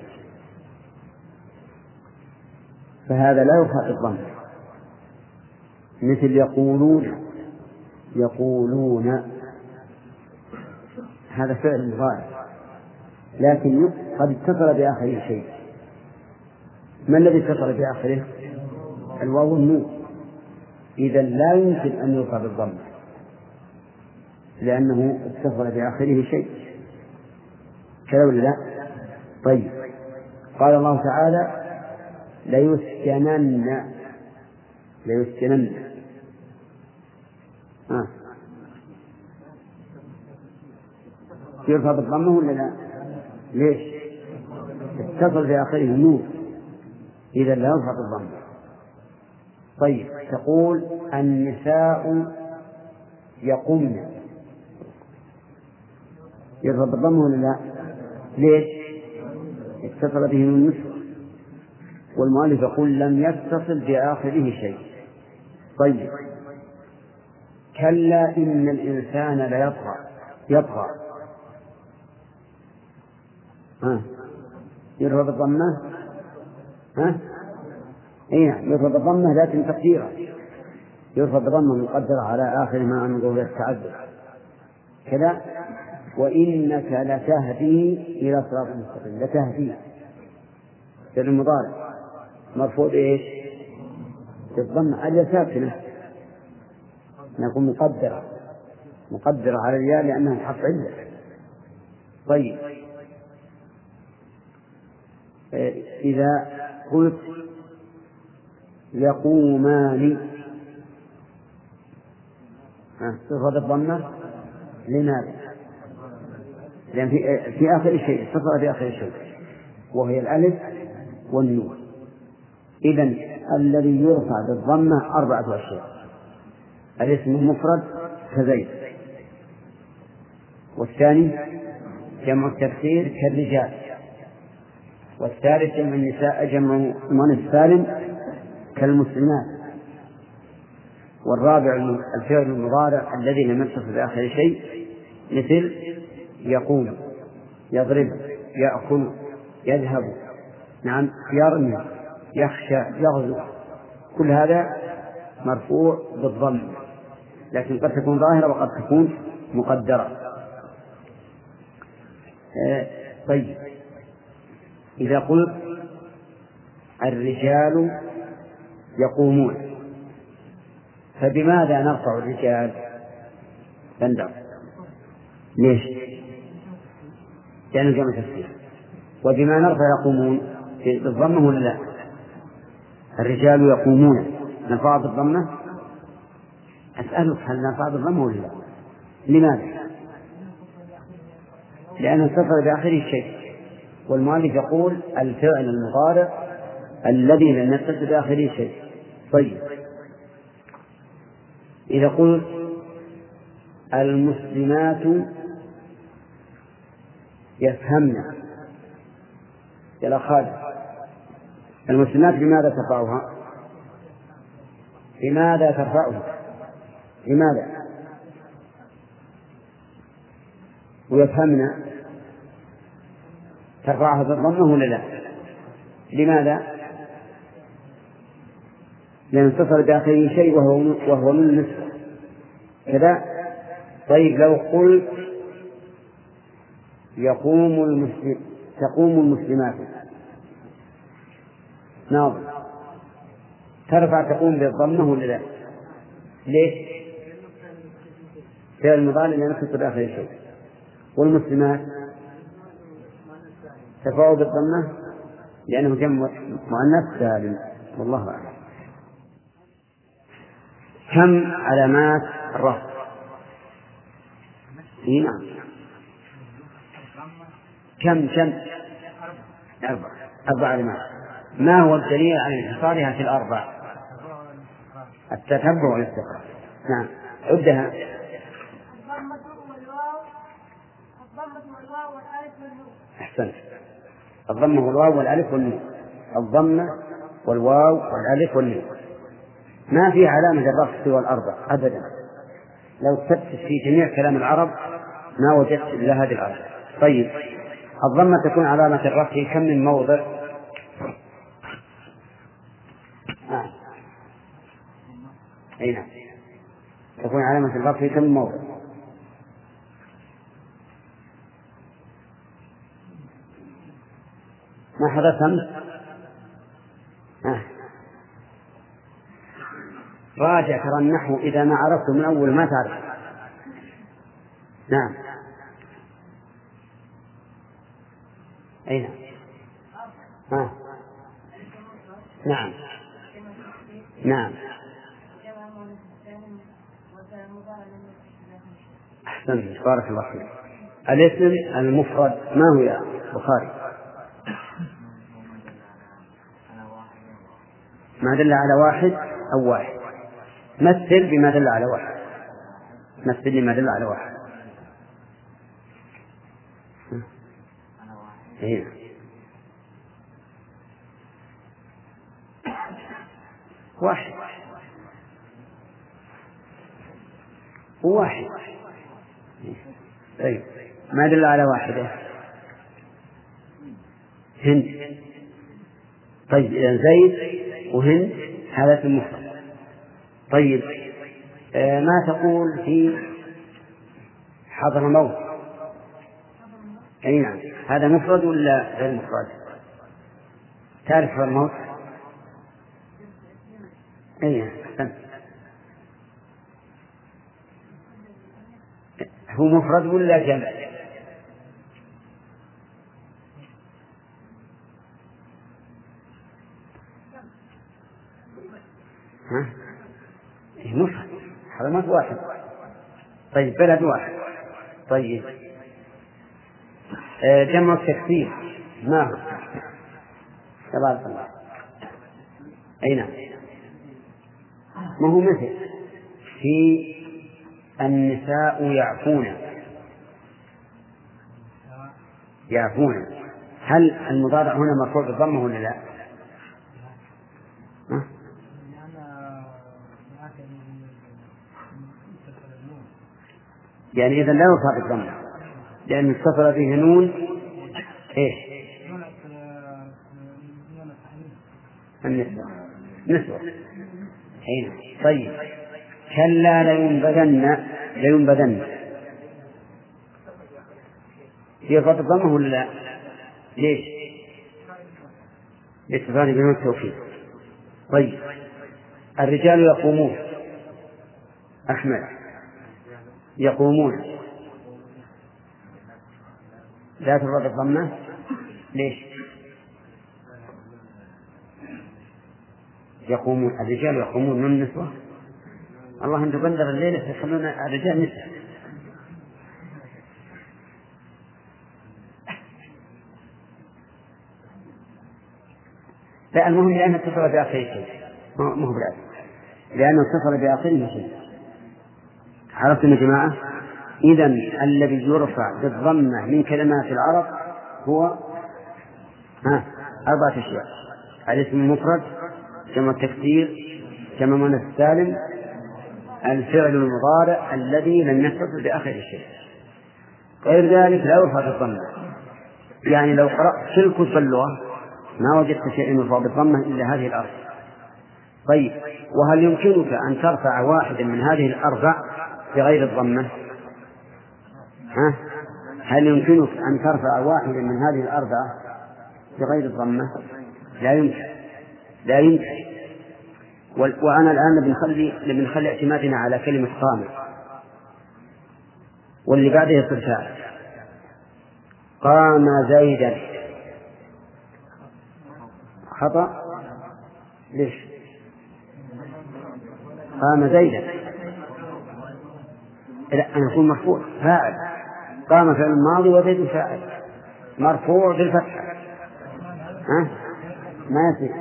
فهذا لا يرفع بالضم مثل يقولون يقولون. هذا فعل مضارع. لكن قد اتصل بآخره شيء. ما الذي اتصل بآخره؟ الواو والنون إذا لا يمكن أن يرفع بالضم لأنه اتصل بآخره شيء كذا ولا لا؟ طيب قال الله تعالى ليسكنن ليسكنن آه. يرفع بالضمة ولا لا؟ ليش؟ اتصل في آخره النور إذا لا يرفع بالضمة طيب تقول النساء يقمن. يرفع بالضمة ولا لا؟ ليش؟ اتصل به النسوة والمؤلف يقول لم يتصل بآخره شيء. طيب. كلا إن الإنسان ليطغى يطغى. ها. يرفع بالضمة ها؟ اي نعم يرفع بالضمة لكن تقديرا يرفع بالضمة مقدرة على آخر ما عن ظهور التعدد كذا؟ وإنك لتهدي إلى صراط مستقيم. لتهدي. في المضارع مرفوع بإيش؟ بالضمة على ساكنة نقول مقدرة. مقدرة على الياء لأنها حرف علة طيب. إذا قلت يقومان. صفة الضمة لماذا؟ لأن في, في آخر شيء صفة في آخر شيء وهي الألف والنون. إذا الذي يرفع بالضمة أربعة أشياء. الاسم المفرد كزيد. والثاني جمع التفسير كالرجال. والثالث جمع النساء جمع المؤنث سالم كالمسلمات. والرابع الفعل المضارع الذي لم يتصل بآخر شيء مثل يقوم يضرب يأكل يذهب. نعم يرمي يخشى يغزو. كل هذا مرفوع بالضم لكن قد تكون ظاهرة وقد تكون مقدرة. آه طيب. إذا قلت الرجال يقومون فبماذا نرفع الرجال بندر ليش؟ لأنه جمع تفسير وبما نرفع يقومون بالضمة ولا لا؟ الرجال يقومون نرفع بالضمة أسألك هل نرفع بالضمة ولا لا؟ لماذا؟ لأنه اتصل بآخره شيء والمؤلف يقول الفعل المضارع الذي لم يتصل بآخره شيء طيب إذا قلت المسلمات يفهمن يا خالد المسلمات لماذا ترفعها؟ لماذا ترفعها؟ لماذا؟ ويفهمن ترفعها بالضمة ولا لا؟ لماذا؟ لأن اتصل بآخره شيء وهو وهو من النسبة كذا طيب لو قلت يقوم المسلم تقوم المسلمات ناظر ترفع تقوم بالضمة ولا لا؟ ليش؟ فعل المضارع لأن يتصل بآخره شيء والمسلمات تفاؤل بالضمة لأنه جمع مؤنث سالم والله أعلم. كم علامات الرفع؟ إي نعم. كم كم؟ أربع أربع علامات. ما هو الدليل على انحصارها في الأربع؟ التتبع والاستقراء نعم. عدها الضمة والواو الضمة والواو والألف والنون أحسنت الضمة والواو والألف والنون. الضمة والواو والألف والنون. ما في علامة الرفع سوى الأربع أبدا. لو تفتش في جميع كلام العرب ما وجدت إلا هذه الأربع طيب الضمة تكون علامة الرفع كم من موضع؟ نعم أي نعم. تكون علامة الرفع كم من موضع؟ حدث أمس؟ آه. راجع ترى النحو إذا ما عرفته من أول ما تعرف. نعم. أي نعم. آه. نعم. نعم. أحسنت. بارك الله فيك. الاسم المفرد ما هو يا بخاري؟ ما دل على واحد أو واحد. مثل بما دل على واحد. مثل بما دل على واحد. هنا واحد. واحد. طيب. ما دل على واحدة هند. طيب إذا زيد. وهند هذا في المفرد طيب آه ما تقول في حضر موت؟ أي نعم. هذا مفرد ولا غير مفرد؟ تعرف حضر الموت أي نعم هو مفرد ولا جمع؟ ها؟ مفرد حرمات واحد. طيب بلد واحد. طيب. آه، جمع التكثير ما هو؟ تبارك الله. أي نعم. ما هو مثل في النساء يعفون. يعفون. هل المضارع هنا مرفوع بالضمة ولا لا؟ ها؟ يعني إذا لا يرفع بالضمة لأن اتصل به نون إيش؟ النسوة. نسوة. أي طيب. كلا لينبذن لينبذن. هي فتح الضمة ولا لا؟ ليش؟ لاتصال بنون التوكيد طيب. الرجال يقومون. أحمد. يقومون. لا ترفع الضمة. ليش؟ يقومون الرجال يقومون من النسوة. الله أن تقدر الليلة يخلون الرجال نساء. لا المهم لأنه اتصل بآخر شيء ما هو بالعكس لأنه اتصل بآخره شيء عرفتم يا جماعة؟ إذا الذي يرفع بالضمة من كلمات العرب هو ها أربعة أشياء. الاسم المفرد جمع التكسير جمع مؤنث السالم الفعل المضارع الذي لم يتصل بآخر الشيء غير ذلك لا يرفع بالضمة. يعني لو قرأت كتب اللغة ما وجدت شيء يرفع بالضمة إلا هذه الأربع. طيب وهل يمكنك أن ترفع واحدا من هذه الأربع؟ بغير الضمة؟ ها؟ هل يمكنك أن ترفع واحدا من هذه الأربعة بغير الضمة؟ لا يمكن لا يمكن وأنا الآن بنخلي بنخلي اعتمادنا على كلمة قام واللي بعده يصير قام زيدا خطأ ليش؟ قام زيدا لا أنا أقول مرفوع فاعل. قام فعل الماضي وزيد فاعل. مرفوع بالفتحة. ها؟ ما يصير.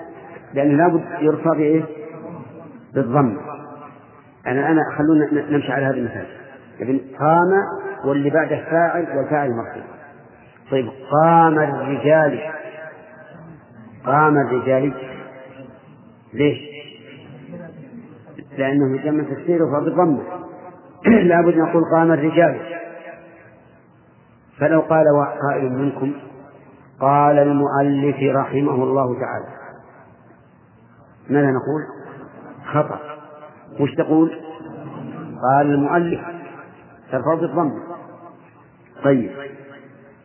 لأنه لابد يرفع بإيه؟ بالضم. يعني أنا خلونا نمشي على هذا المثال يعني قام واللي بعده فاعل والفاعل مرفوع. طيب قام الرجال. قام الرجال. ليش؟ لأنه جمع تفسيره فبالضمة لابد أن نقول قام الرجال. فلو قال قائل منكم قال المؤلف رحمه الله تعالى. ماذا نقول؟ خطأ. وش تقول؟ قال المؤلف ترفع بالضم طيب.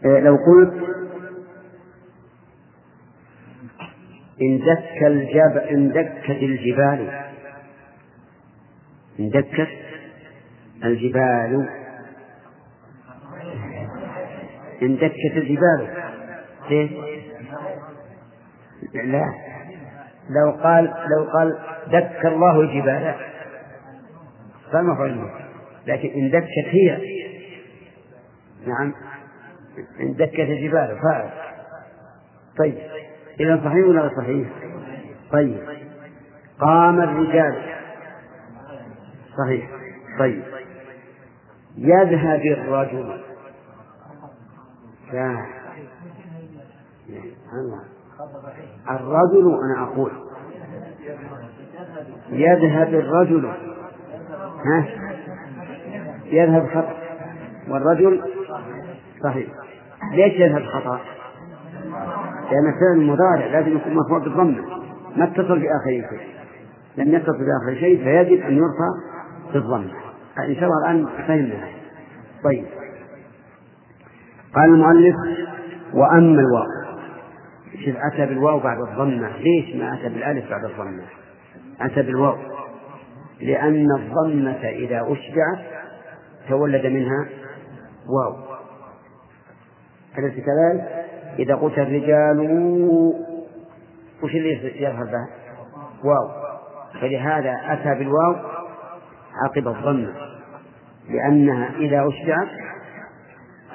إيه لو قلت إن دك الجب إن دكت الجبال. إن دكت؟ الجبال. إن دكت الجبال. كيف؟ لا. لو قال لو قال دك الله الجبال. فالمفعول لكن إن دكت هي. نعم. إن دكت الجبال. فاعل. طيب. إذا صحيح ولا صحيح؟ طيب. قام الرجال. صحيح. طيب. يذهب الرجل. الرجل أنا أقول. يذهب الرجل. ها؟ يذهب خطأ. والرجل صحيح. ليش يذهب خطأ؟ لأن فعل المضارع لازم يكون مرفوع بالضمة. ما اتصل بآخر شيء. لم يتصل بآخر شيء فيجب أن يرفع بالضمة. إن شاء الله الآن فهمنا طيب. قال المؤلف وأما الواو. شوف أتى بالواو بعد الضمة. ليش ما أتى بالألف بعد الضمة؟ أتى بالواو. لأن الضمة إذا أشبعت تولد منها واو. أليس كذلك؟ إذا قلت الرجال وش اللي يظهر به؟ واو. فلهذا أتى بالواو عقب الضمة. لأنها إذا أشبعت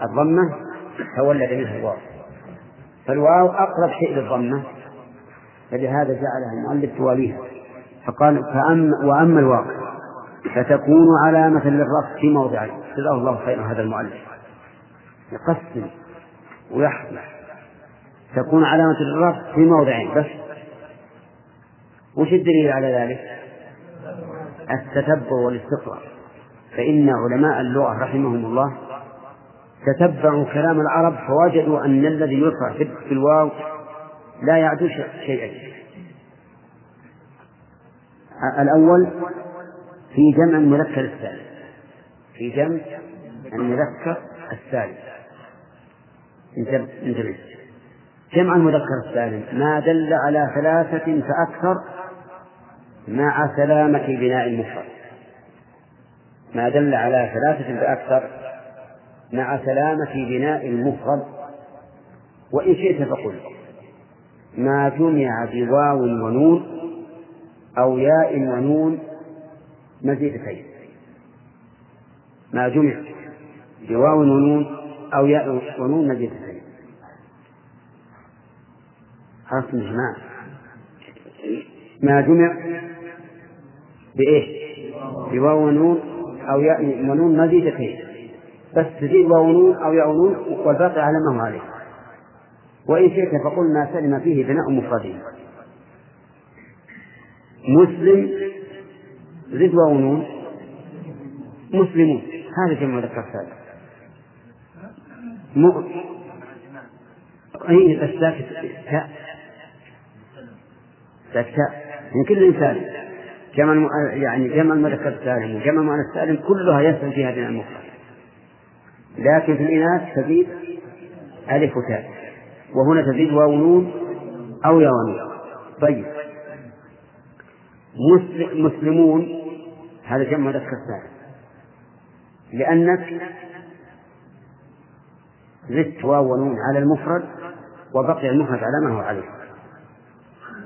الضمة تولد منها الواو. فالواو أقرب شيء للضمة فلهذا جعلها المؤلف تواليها. فقال فأما وأما الواو فتكون علامة للرفع في موضعين. جزاه الله خيرا هذا المؤلف. يقسم ويحفظ تكون علامة للرفع في موضعين بس. وش الدليل على ذلك؟ التتبع والاستقراء فإن علماء اللغة رحمهم الله تتبعوا كلام العرب فوجدوا أن الذي يرفع في الواو لا يعدو شيئين الأول في جمع المذكر الثالث. في جمع المذكر الثالث. انتبه. جمع المذكر السالم ما دل على ثلاثة فأكثر مع سلامة بناء المفرد ما دل على ثلاثة فأكثر مع سلامة بناء المفرد وإن شئت فقل. ما جمع بواو ونون أو ياء ونون مزيدتين. ما جمع بواو ونون أو ياء ونون مزيدتين. حرف ما جمع بإيه؟ بواو ونون أو ياء ونون مزيدتين بس تزيد واو ونون أو ياء ونون والباقي على ما هو عليه. وإن شئت فقل ما سلم فيه بناء مفردين مسلم زد واو ونون. مسلمون هذا جمع مذكر سالم م... أي الساكت تاء تاء من كل إنسان. جمع يعني جمع المذكر السالم وجمع المؤنث السالم كلها يسلم فيها بناء المفرد لكن في الإناث تزيد ألف وتاء. وهنا تزيد واو نون أو يا طيب. مسلمون هذا جمع مذكر سالم لأنك زدت واو ونون على المفرد وبقي المفرد على ما هو عليه.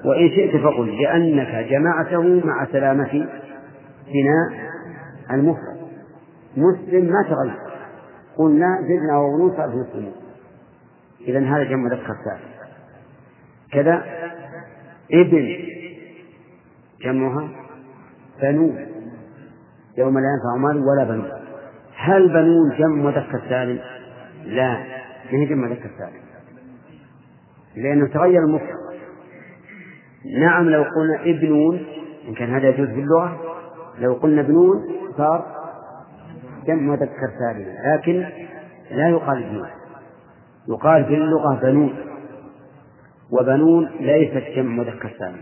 وإن شئت فقل لأنك جمعته مع سلامة بناء المفرد. مسلم ما تغير قلنا زدنا واو ونون صار مسلمون إذا هذا جمع مذكر سالم كذا ابن جمعها بنون يوم لا ينفع مال ولا بنون. هل بنون جمع مذكر سالم؟ لا ما هي جمع مذكر سالم لأنه تغير المفرد. نعم لو قلنا ابنون إن كان هذا يجوز في اللغة لو قلنا ابنون صار جمع مذكر سالم لكن لا يقال ابنون يقال في اللغة بنون وبنون ليست جمع مذكر سالم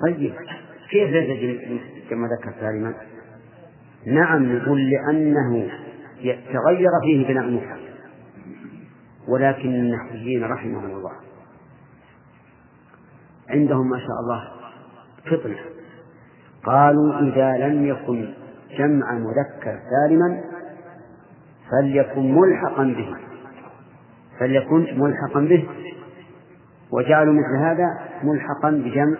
طيب كيف ليس جمع مذكر سالما؟ نعم نقول لأنه تغير فيه بناء المفرد ولكن النحويين رحمهم الله عندهم ما شاء الله فطنة. قالوا إذا لم يكن جمع مذكر سالما فليكن ملحقا به. فليكن ملحقا به. وجعلوا مثل هذا ملحقا بجمع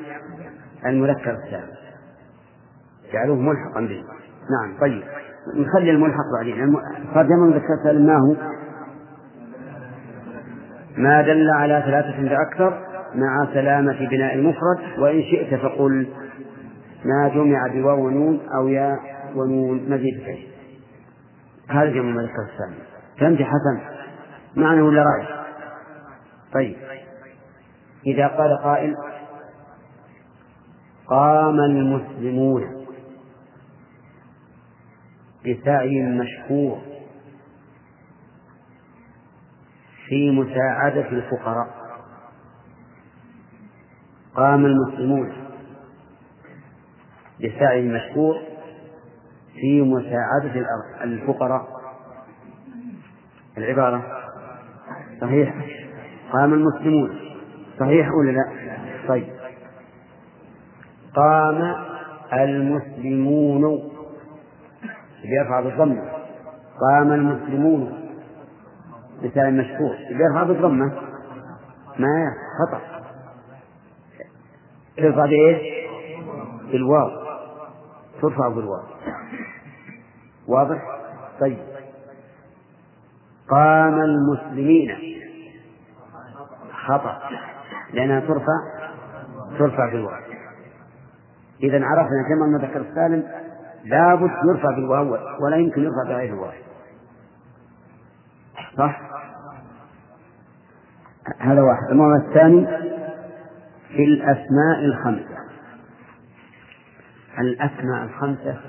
المذكر السالم. جعلوه ملحقا به. نعم طيب. نخلي الملحق بعدين. صار جمع المذكر السالم ما هو؟ ما دل على ثلاثة فأكثر مع سلامة بناء المفرد وإن شئت فقل ما جمع بواو ونون أو ياء ونون مزيد فيه هذا جمع المذكر السالم فهمت حسن؟ معنى ولا رأي؟ طيب. إذا قال قائل قام المسلمون بسعي مشكور في مساعدة الفقراء. قام المسلمون بسعي مشكور في مساعدة الفقراء. العبارة صحيح؟ قام المسلمون. صحيح ولا لا؟ طيب. قام المسلمون بيرفع بالضمة. قام المسلمون مثال مشهور يرفع بالضمة. ما خطأ. ترفع بإيش؟ بالواو. ترفع بالواو. واضح؟ طيب. قام المسلمين. خطأ. لأنها ترفع ترفع بالواو. إذا عرفنا كما المذكر السالم لابد يرفع بالواو ولا يمكن يرفع بغير الواو. صح؟ هذا واحد. الموضوع الثاني في الأسماء الخمسة. الأسماء الخمسة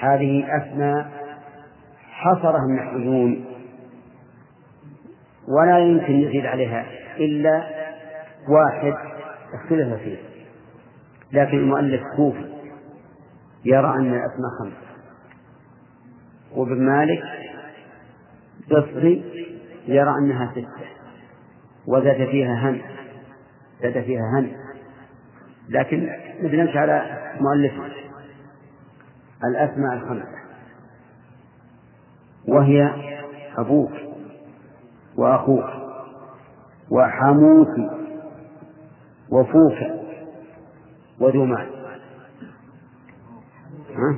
هذه أسماء حصرها النحويون ولا يمكن يزيد عليها إلا واحد اختلف فيه لكن المؤلف كوفي يرى أن الأسماء خمسة. وابن مالك بصري يرى أنها ستة وزاد فيها هن زاد فيها هن لكن نمشي على مؤلف الأسماء الخمسة. وهي أبوك وأخوك وحموك وفوك وذو مال ها؟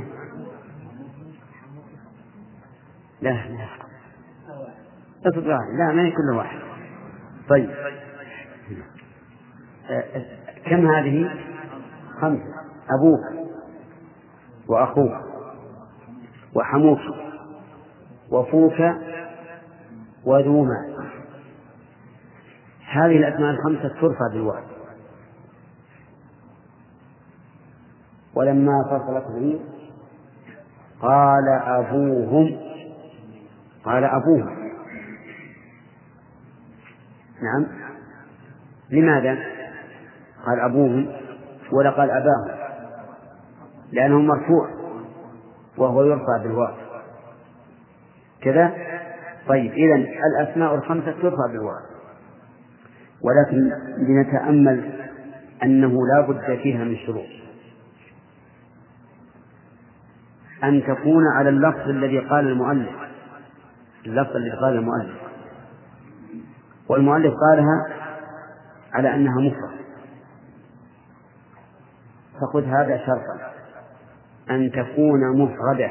لا لا. لا ما كل واحد. طيب. كم هذه؟ خمسة أبوك وأخوك وحموك وفوك وذو مال هذه الأسماء الخمسة ترفع بالواو ولما فصلت به قال أبوهم قال أبوهم نعم. لماذا؟ قال أبوهم ولا قال أباهم لأنه مرفوع وهو يرفع بالواو. كذا؟ طيب إذا الأسماء الخمسة ترفع بالواو. ولكن لنتأمل أنه لا بد فيها من شروط. أن تكون على اللفظ الذي قال المؤلف. اللفظ الذي قال المؤلف. والمؤلف قالها على أنها مفرد. فخذ هذا شرطا. أن تكون مفردة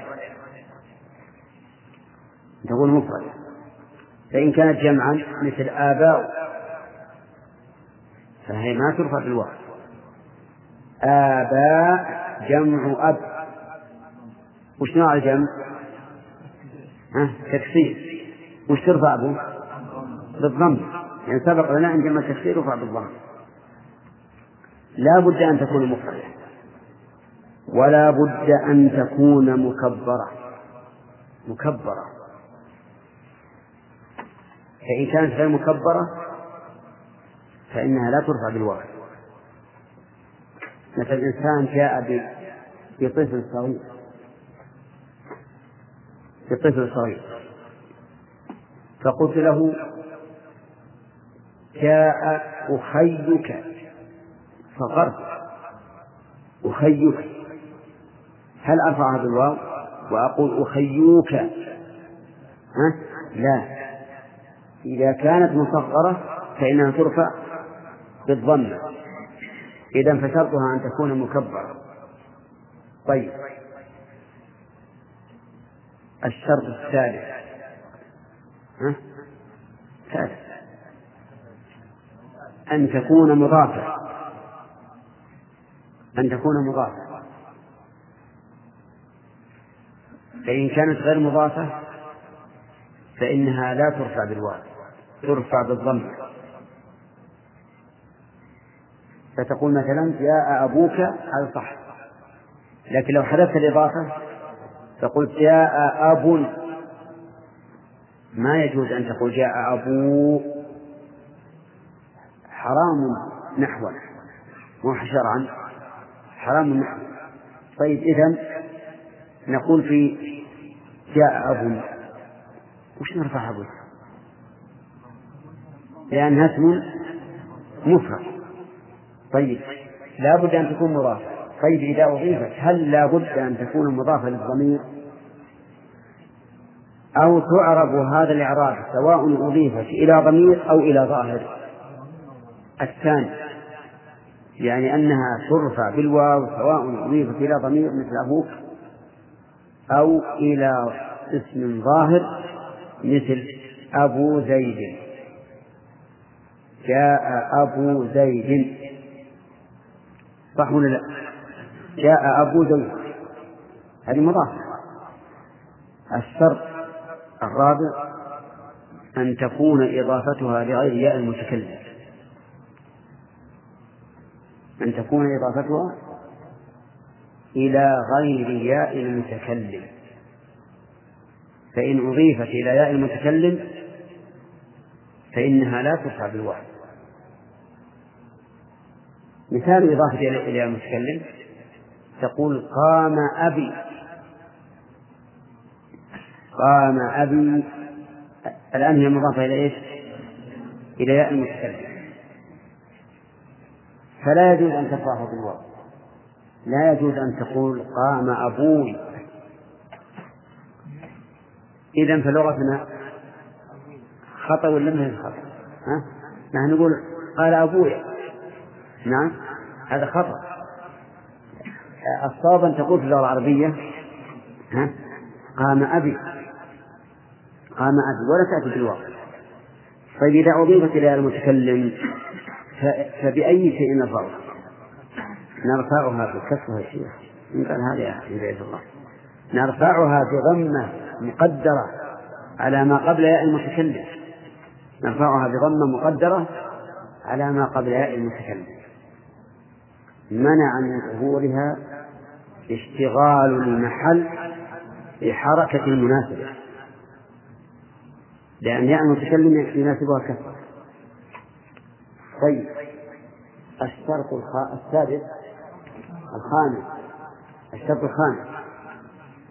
تكون مفردة فإن كانت جمعا مثل آباء فهي ما ترفع بالواو آباء جمع أب. وش نوع الجمع؟ ها؟ تكسير. وش ترفع به؟ بالضم. يعني سبق لنا أن جمع التكسير يرفع بالضم. لا بد أن تكون مفردة ولا بد أن تكون مكبرة. مكبرة. فإن كانت غير مكبرة فإنها لا ترفع بالواو مثل إنسان جاء بطفل صغير. بطفل صغير. فقلت له جاء أخيك. فغرت أخيك. هل أرفعها بالواو وأقول أخيوك؟ ها؟ لا. إذا كانت مصغرة فإنها ترفع بالضمة إذا فشرطها أن تكون مكبرة. طيب. الشرط الثالث. ها؟ ثالث. أن تكون مضافة. أن تكون مضافة. فإن كانت غير مضافة فإنها لا ترفع بالواو ترفع بالضم. فتقول مثلا جاء أبوك هذا صح. لكن لو حذفت الإضافة فقلت جاء أب. ما يجوز أن تقول جاء أبو. حرام نحوا مو شرعا حرام نحوا طيب إذا نقول في جاء أب وش نرفع أبو؟ لأنها اسم مفرد. طيب لا بد أن تكون مضافة. طيب إذا أضيفت هل لا بد أن تكون مضافة للضمير؟ أو تعرب هذا الإعراب سواء أضيفت إلى ضمير أو إلى ظاهر. الثاني يعني أنها ترفع بالواو سواء أضيفت إلى ضمير مثل أبوك أو إلى اسم ظاهر مثل أبو زيد. جاء أبو زيد. صح ولا لا؟ جاء أبو زيد. هذه مضافة الشرط الرابع أن تكون إضافتها لغير ياء المتكلم. أن تكون إضافتها إلى غير ياء المتكلم. فإن أضيفت إلى ياء المتكلم فإنها لا ترفع بالواو مثال إضافة إلى المتكلم تقول قام أبي. قام أبي. الآن هي مضافة إلى إيش؟ إلى ياء المتكلم. فلا يجوز أن ترفعه بالواو لا يجوز أن تقول قام أبوي إذا فلغتنا خطأ ولا ما خطأ؟ ها؟ نحن نقول قال أبوي نعم هذا خطأ الصواب أن تقول في اللغة العربية ها؟ قام أبي قام أبي ولا تأتي بالواو طيب إذا أضيفت إلى المتكلم فبأي شيء نرفعها؟ نرفعها بكسرها يا شيخ قال هذا يا عباد الله. نرفعها بضمة مقدرة على ما قبل ياء المتكلم. نرفعها بضمة مقدرة على ما قبل ياء المتكلم. منع من ظهورها اشتغال المحل بحركة مناسبة لأن ياء المتكلم يناسبها كسر. طيب. الشرط السادس الخامس الشرط الخامس.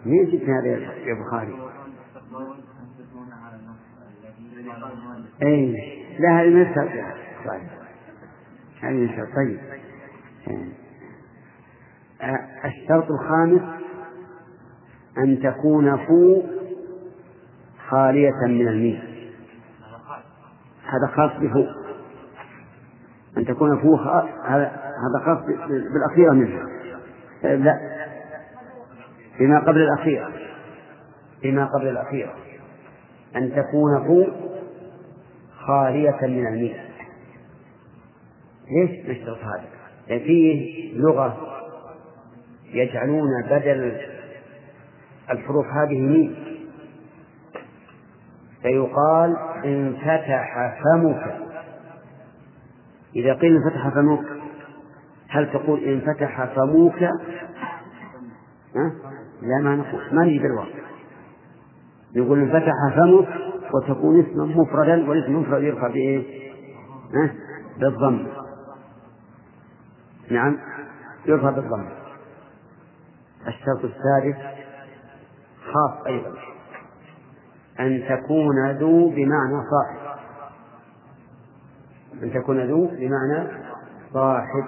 مين جبت هذا يا بخاري؟ اي لا هذه من الشرط طيب. هذه من الشرط طيب. الشرط الخامس أن تكون فو خالية من الميم هذا خاص بفو. أن تكون فو هذا خاص بالأخيرة منها. لا. بما قبل الأخيرة. بما قبل الأخيرة. أن تكون فو خالية من الميم ليش نشترط هذا؟ لأن فيه لغة يجعلون بدل الحروف هذه ميم فيقال انفتح فمك. إذا قيل انفتح فمك هل تقول انفتح فموك؟ لا ما نقول ما نجي بالواقع نقول انفتح فمك وتكون اسما مفردا والاسم المفرد يرفع بإيه؟ بالضم. نعم يرفع بالضم. الشرط السادس خاص أيضا أن تكون ذو بمعنى صاحب. أن تكون ذو بمعنى صاحب.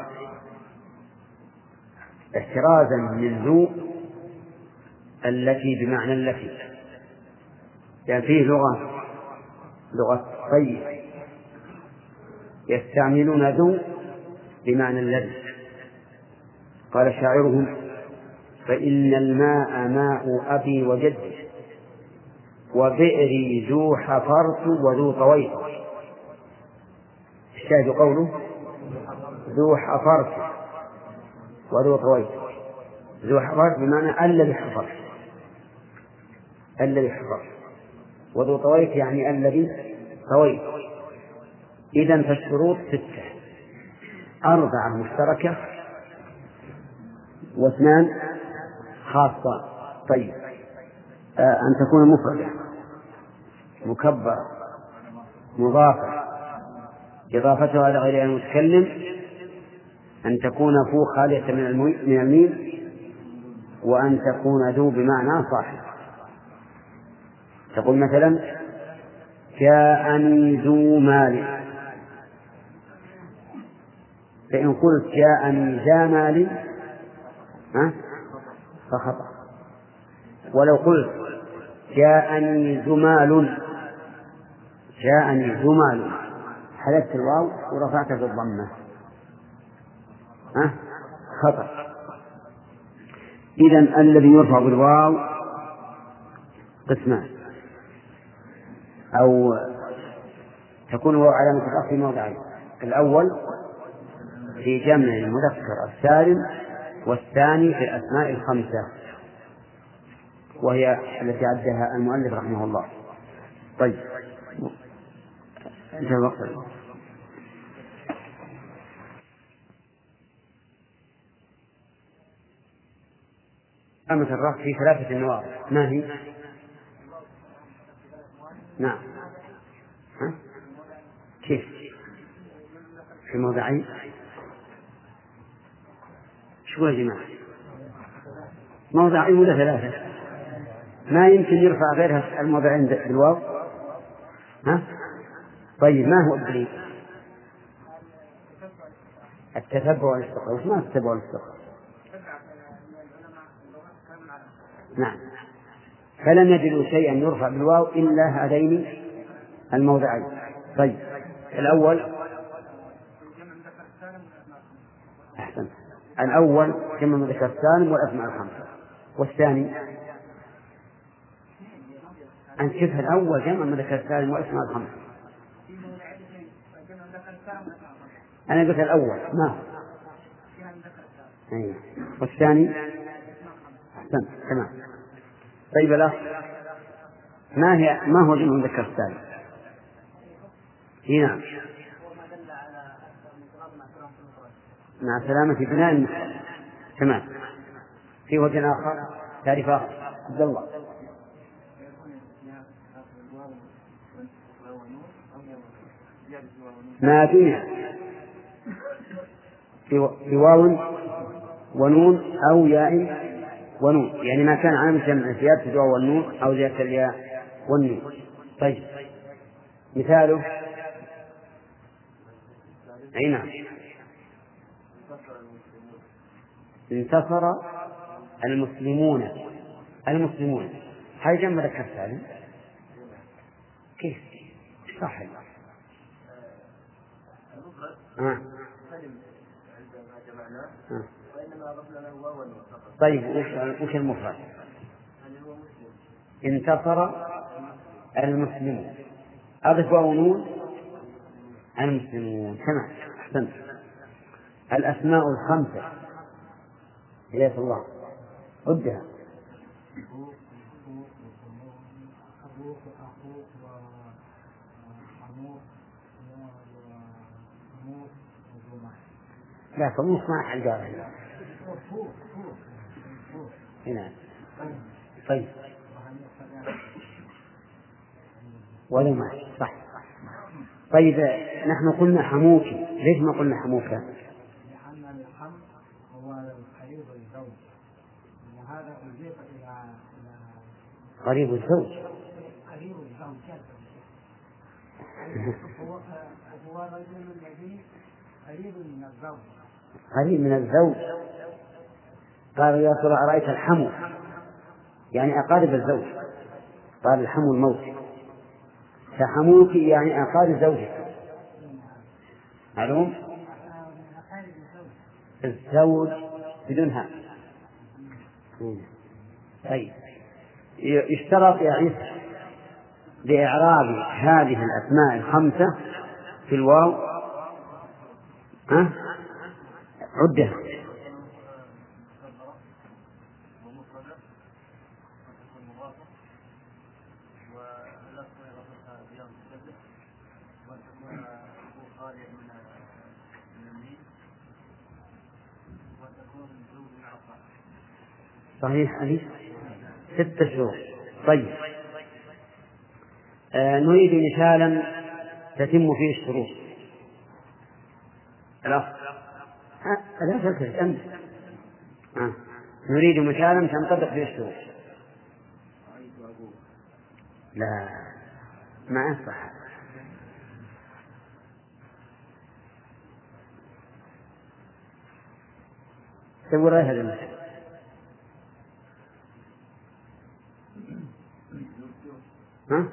احترازا من ذو التي بمعنى التي. يعني فيه لغة لغة طيب. يستعملون ذو بمعنى الذي. قال شاعرهم فإن الماء ماء أبي وجدي وبئري ذو حفرت وذو طويت الشاهد قوله ذو حفرت وذو طويت ذو حفرت بمعنى الذي حفرت الذي حفرت وذو طويت يعني الذي طويت إذا فالشروط ستة. أربعة مشتركة واثنان خاصة طيب. آه أن تكون مفردة مكبرة مضافة. إضافتها إلى غير المتكلم أن تكون فو خالية من من الميم وأن تكون ذو بمعنى صاحب. تقول مثلا جاءني ذو مال. فإن قلت جاءني ذا مال فخطأ. ولو قلت جاءني زمال جاءني زمال حذفت الواو ورفعت في الضمة. ها؟ خطأ. إذا الذي يرفع بالواو قسمان. أو تكون الواو علامة الرفع في موضعين. الأول في جمع المذكر السالم والثاني في الأسماء الخمسة وهي التي عدها المؤلف رحمه الله. طيب. انتهى الوقت. علامة الرفع في ثلاثة نواقص ما هي؟ نعم ها؟ كيف؟ في موضعين شو يا جماعة؟ موضعين ولا ثلاثة؟ ما يمكن يرفع غيرها الموضعين بالواو؟ ها؟ طيب ما هو الدليل؟ التتبع والاستقراء، معنى التتبع والاستقراء؟ نعم. فلم يجدوا شيئا يرفع بالواو إلا هذين الموضعين. طيب الأول أحسن الأول جمع مذكر السالم والأسماء الخمسة. والثاني أن شبه الأول جمع مذكر السالم والأسماء الخمسة. أنا قلت الأول ما هو؟ أيه. والثاني أحسن تمام. طيب الأخ ما هي ما هو جمع مذكر السالم؟ نعم. مع سلامة بناء المفرد تمام. في وجه آخر تعريف آخر. عبد الله. ما دون بواو ونون أو ياء ونون يعني ما كان عامل جمع زيادة الواو والنون أو زيادة الياء والنون طيب مثاله أي نعم انتصر المسلمون المسلمون هل جمع ذكر سالم؟ كيف؟ صح آه. آه. طيب وش وش المفرد؟ انتصر المسلمون. أضف واو نون؟ المسلمون. تمام أحسنت. الأسماء الخمسة. إليك الله. ردها. لا فموس ما حل هنا. طيب. ولا ما صح. طيب نحن قلنا حموكي ليش ما قلنا حموكة؟ لأن الحم هو قريب الزوج. وهذا أضيف إلى قريب الزوج. قريب الزوج [LAUGHS] هو هو الرجل الذي قريب من الزوج. قريب من الزوج. قال يا ترى أرأيت الحمو. يعني أقارب الزوج. قال الحمو الموت. فحموك يعني أقارب زوجك. معلوم؟ الزوج بدون ها طيب. يشترط يا عيسى لإعراب هذه الأسماء الخمسة في الواو. ها؟ عدها. صحيح أليس ستة شهور. طيب. آه نريد مثالا تتم فيه الشروط. الأخ. لا تلتفت أنت. آه. نريد مثالا تنطبق فيه الشروط لا. ما يصح سوي هذا المثال ها؟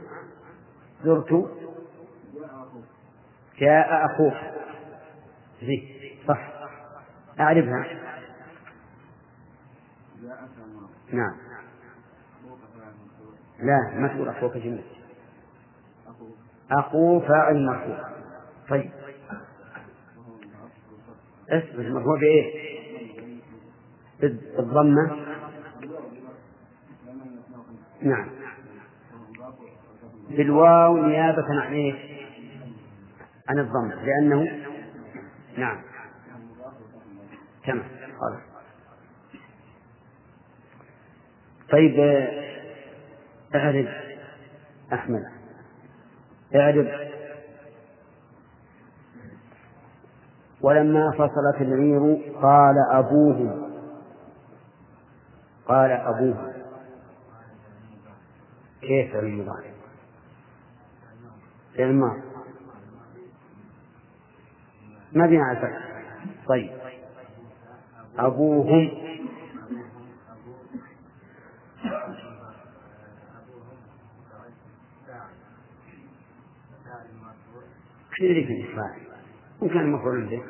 زرت. جاء أخوك. زي. صح. أعرفها. نعم. لا تقول أخوك جميل أخو فاعل مرفوع طيب. اصبر مرفوع بإيه؟ بالضمة. نعم. بالواو نيابة عن إيش؟ عن الضم لأنه نعم. تمام. خلاص. طيب اعرف أحمد اعرف ولما فصلت العير قال أبوه. قال أبوه. كيف المضارع فعل ما بين طيب. أبوهم. شو يدري في الفاعل إن كان مفعول به.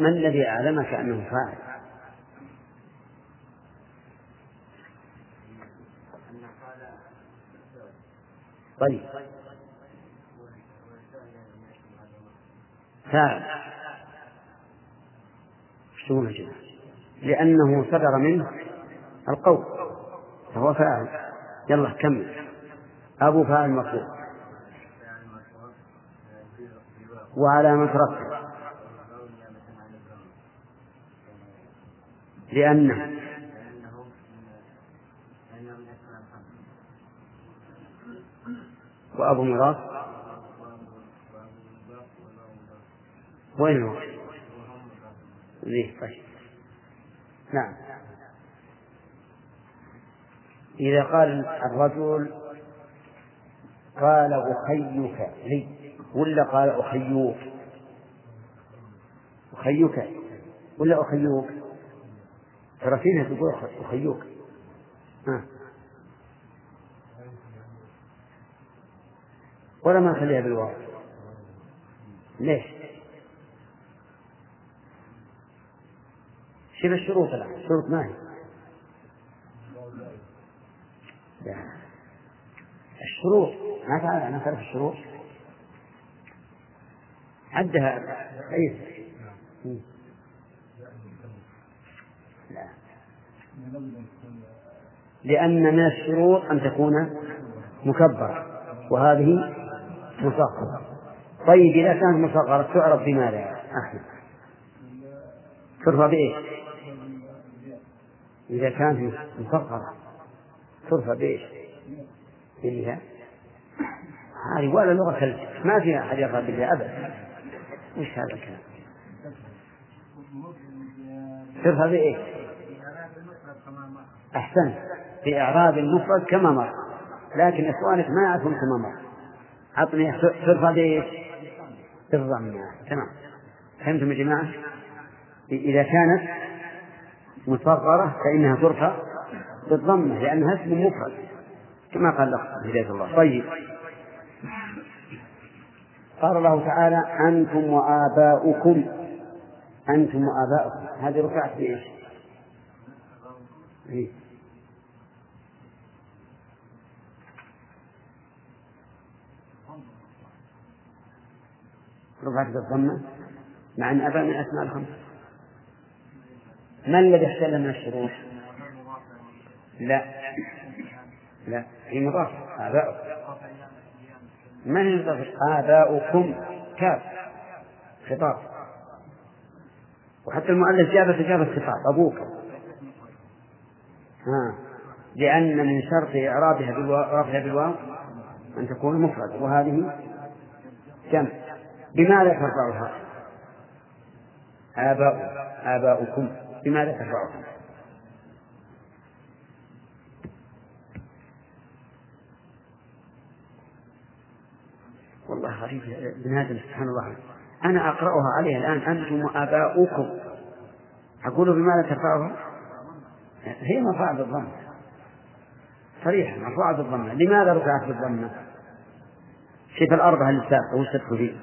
ما الذي أعلمك أنه فاعل؟ طيب. فاعل. شلون لأنه صدر منه القول. فهو فاعل. يلا كمل. أبو فاعل مرفوع وعلامة رفعه لأنه وأبو ميراث وين هو؟ ليه طيب. نعم. إذا قال الرجل قال أخيك لي ولا قال أخيوك؟ أخيك ولا أخيوك؟ ترى فيها تقول أخيوك. ها. ولا ما نخليها بالواو. ليش؟ شوف الشروط الآن الشروط ما هي؟ الشروط ما تعرف ما تعرف الشروط. عدها أي لا. لأن من الشروط أن تكون مكبرة وهذه مصغرة. طيب إذا كانت مصغرة تعرف بماذا؟ يا أحمد؟ ترفع بإيش؟ إذا كانت مصغرة. ترفع بإيش؟ بالياء هذه ولا لغة كلمة ما فيها أحد يرفع بالياء أبدا وش هذا الكلام؟ ترفع بإيش؟ أحسنت في إعراب المفرد كما مر لكن إخوانك ما يعرفون كما مر عطني ترفع بإيش؟ بالضمة تمام فهمتم يا جماعة؟ إذا كانت مصغرة فإنها ترفع بالضمة لأنها اسم مفرد. كما قال الأخ هداية الله. طيب. قال الله تعالى أنتم وآباؤكم. أنتم وآباؤكم. هذه رفعت بإيش؟ إيه؟ رفعت بالضمة. مع أن أبا من أسماء الخمسة ما الذي احتل من الشروط؟ لا. لا. في مضاف آباؤكم. ما هي مضاف آباؤكم؟ كاف. خطاب. وحتى المؤلف جاب جاب الخطاب أبوك. ها. لأن من شرط إعرابها بالواو بالواو أن تكون مفرد. وهذه جمع. بماذا ترفعها؟ آباء آباؤكم. بماذا ترفعها؟ والله غريب هذا سبحان الله. أنا أقرأها عليه الآن أنتم وآباؤكم. أقول بماذا ترفعها؟ هي مرفوعة بالضمة صريحة مرفوعة بالضمة لماذا رفعت بالضمة؟ شوف الأرض هل السابقة وش تدخل؟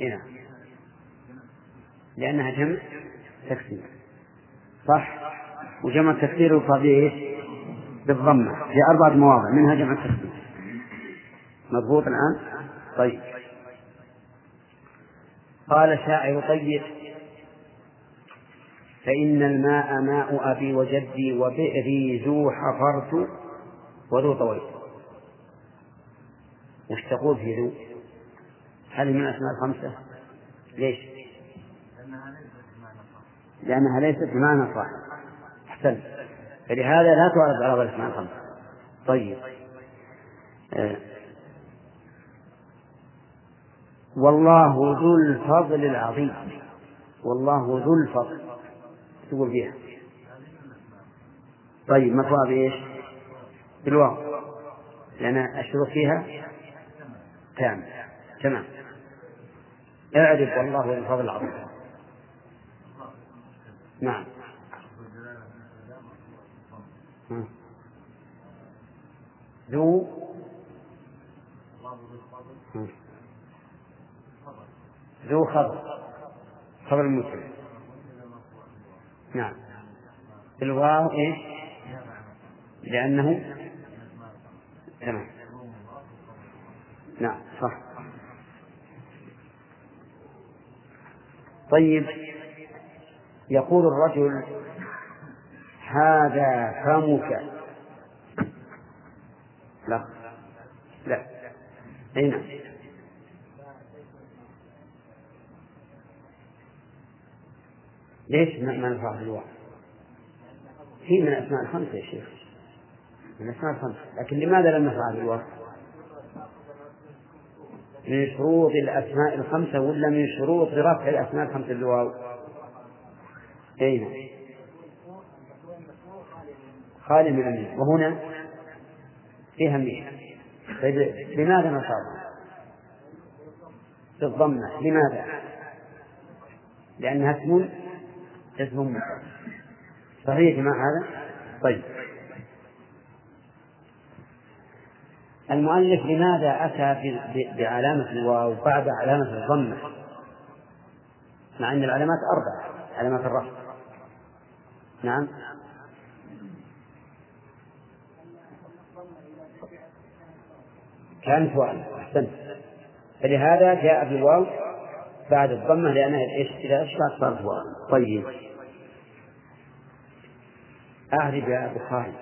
هنا. لأنها جمع تكسير. صح؟ وجمع التكسير يرفع به بالضمة في أربعة مواضع منها جمع التكسير مضبوط الآن؟ طيب. قال شاعر طيب. فإن الماء ماء أبي وجدي وبئري ذو حفرت وذو طويت. وش تقول في ذو؟ هل من الأسماء الخمسة؟ ليش؟ لأنها ليست بمعنى صح أحسنت. فلهذا لا تعرض على الأسماء الخمسة طيب. آه. والله ذو الفضل العظيم. والله ذو الفضل. تقول فيها. طيب مرفوعة بإيش؟ بالواو. لأن الشروط فيها تام تمام. اعرف والله ذو الفضل العظيم. نعم. ذو. ذو خبر. خبر المسلم. نعم. الواو إيش؟ لأنه تمام. نعم صح. طيب يقول الرجل هذا فمك لا. لا. أي نعم. ليش ما نفع الواو؟ هي من الأسماء الخمسة يا شيخ. من الأسماء الخمسة لكن لماذا لم نفعل الواو؟ من شروط الأسماء الخمسة ولا من شروط رفع الأسماء الخمسة بالواو؟ أي نعم. خالي من الميم وهنا فيها ميم طيب لماذا نصاب بالضمة لماذا؟ لأنها اسم اسم مفرد صحيح يا جماعة هذا؟ طيب. المؤلف لماذا أتى بعلامة الواو بعد علامة الضمة؟ مع أن العلامات أربعة. علامات الرفع. نعم. كان سؤال أحسنت. فلهذا جاء بالواو بعد الضمة لأنها إيش؟ إذا أشبهت صارت؟ واو. طيب. أعرف يا خالد.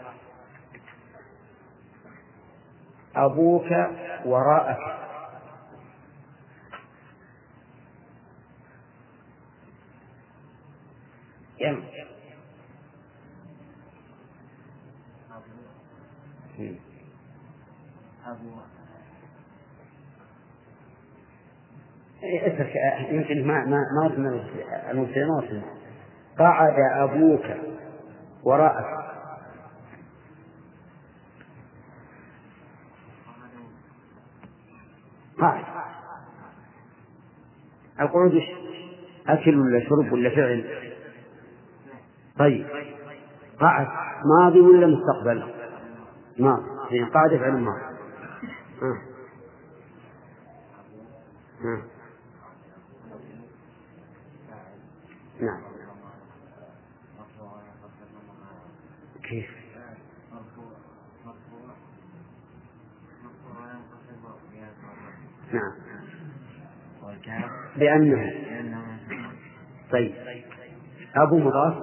أبوك وراءك. يم اترك يمكن ما ما ما وصلنا ما قعد أبوك وراءك. قاعد القعود أكل ولا شرب ولا فعل؟ طيب. قعد ماضي ولا مستقبل؟ ماضي. يعني قاعد فعل ماضي ها. ها. نعم. كيف؟ نعم. لأنه طيب. أبو مضاف.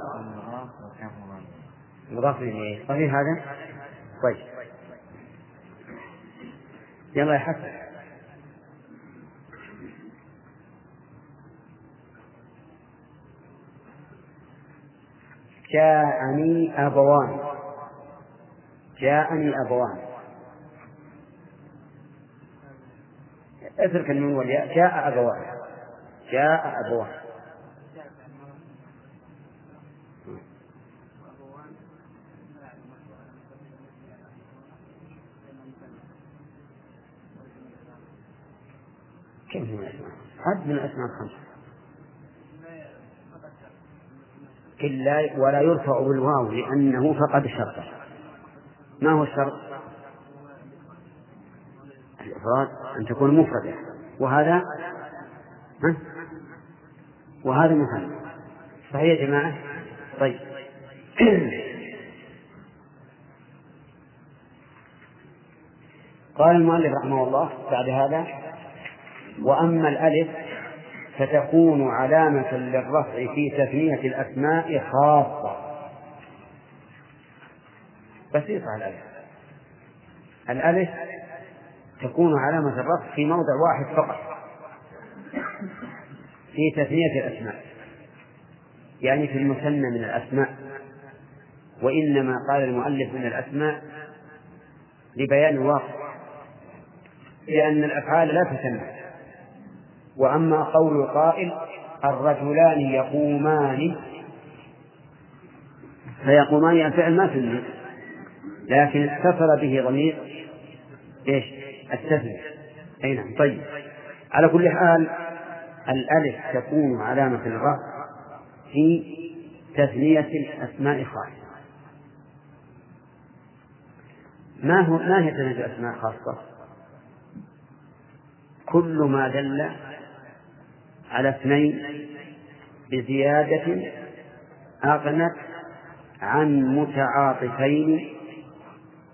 مضاف إليه. صحيح هذا؟ طيب. يلا يا حسن. جاءني أبوان. جاءني أبوان. اترك النون والياء جاء أبوان. جاء أبوان. كيف من الأسماء؟ عد من الأسماء الخمسة إلا ولا يرفع بالواو لأنه فقد شرطه ما هو الشرط؟ الإفراد أن تكون مفردة وهذا ها؟ وهذا مثنى صحيح يا جماعة؟ طيب قال المؤلف رحمه الله بعد هذا وأما الألف فتكون علامة للرفع في تثنية الأسماء خاصة. بسيطة الألف. الألف تكون علامة الرفع في موضع واحد فقط. في تثنية الأسماء. يعني في المثنى من الأسماء. وإنما قال المؤلف من الأسماء لبيان الواقع. لأن الأفعال لا تسمى وأما قول القائل الرجلان يقومان. فيقومان الفعل ما سمي لكن اتصل به ضمير إيش؟ التثنية أي نعم طيب. على كل حال الألف تكون علامة الرفع في تثنية الأسماء خاصة. ما هو ما هي تثنية الأسماء خاصة؟ كل ما دل على اثنين بزيادة أغنت عن متعاطفين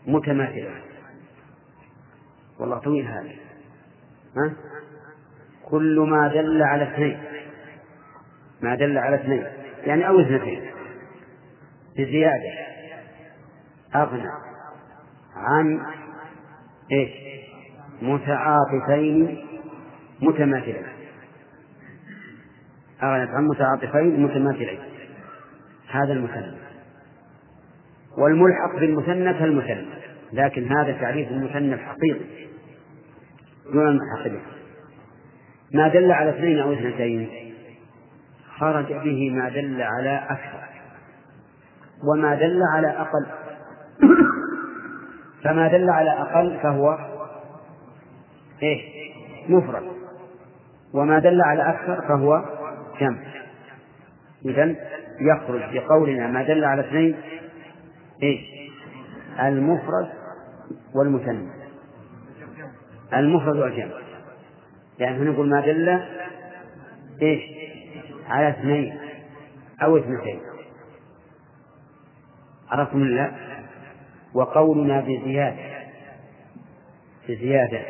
متماثلين. والله طويل هذا. ها؟ كل ما دل على اثنين. ما دل على اثنين. يعني أو اثنتين. بزيادة أغنى عن إيش؟ متعاطفين متماثلين. أغنت عن متعاطفين متماثلين. هذا المثنى. والملحق بالمثنى كالمثنى لكن هذا تعريف المثنى الحقيقي دون الملحق به ما دل على اثنين أو اثنتين. خرج به ما دل على أكثر. وما دل على أقل. [COUGHS] فما دل على أقل فهو إيش مفرد. وما دل على أكثر فهو جمع. إذا يخرج بقولنا ما دل على اثنين إيش؟ المفرد والمثنى. المفرد والجمع. يعني نقول ما دل إيش؟ على اثنين أو اثنتين. عرفتم الله وقولنا بزيادة. بزيادة.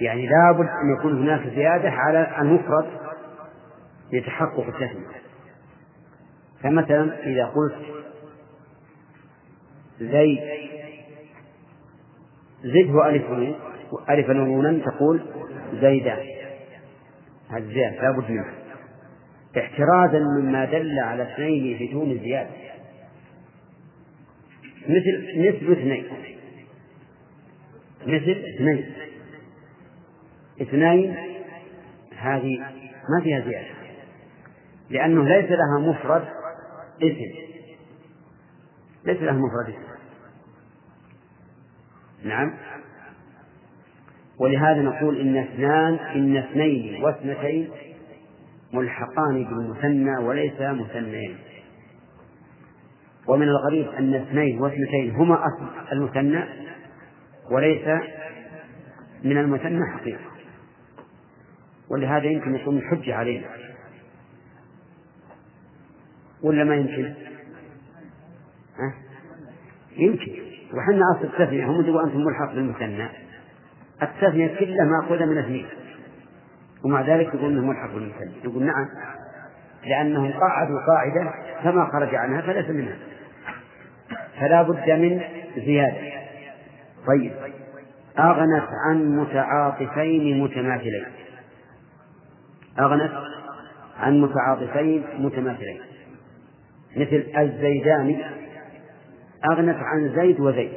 يعني لابد أن يكون هناك زيادة على المفرد لتحقق التثنية فمثلا إذا قلت زيد زده ألف ألفا ونونا تقول زيدان. هذا زيادة لا بد منه احترازا مما دل على اثنين بدون زيادة. مثل مثل اثنين. مثل اثنين. اثنين هذه ما فيها زيادة. لأنه ليس لها مفرد اسم. ليس لها مفرد اسم. نعم. ولهذا نقول إن اثنان إن اثنين واثنتين ملحقان بالمثنى وليس مثنيين. ومن الغريب أن اثنين واثنتين هما أصل المثنى وليس من المثنى حقيقة. ولهذا يمكن يكون حجة علينا. ولا ما يمكن؟ ها؟ يمكن. وحنا أصل التثنية هم يقولوا أنتم ملحق بالمثنى. التثنية كلها مأخوذة من اثنين ومع ذلك يقول أنه ملحق بالمثنى. يقول نعم لأنهم قاعدوا قاعدة فما خرج عنها فليس منها. فلا بد من زيادة. طيب. أغنت عن متعاطفين متماثلين. أغنت عن متعاطفين متماثلين. مثل الزيدان. أغنت عن زيد وزيد.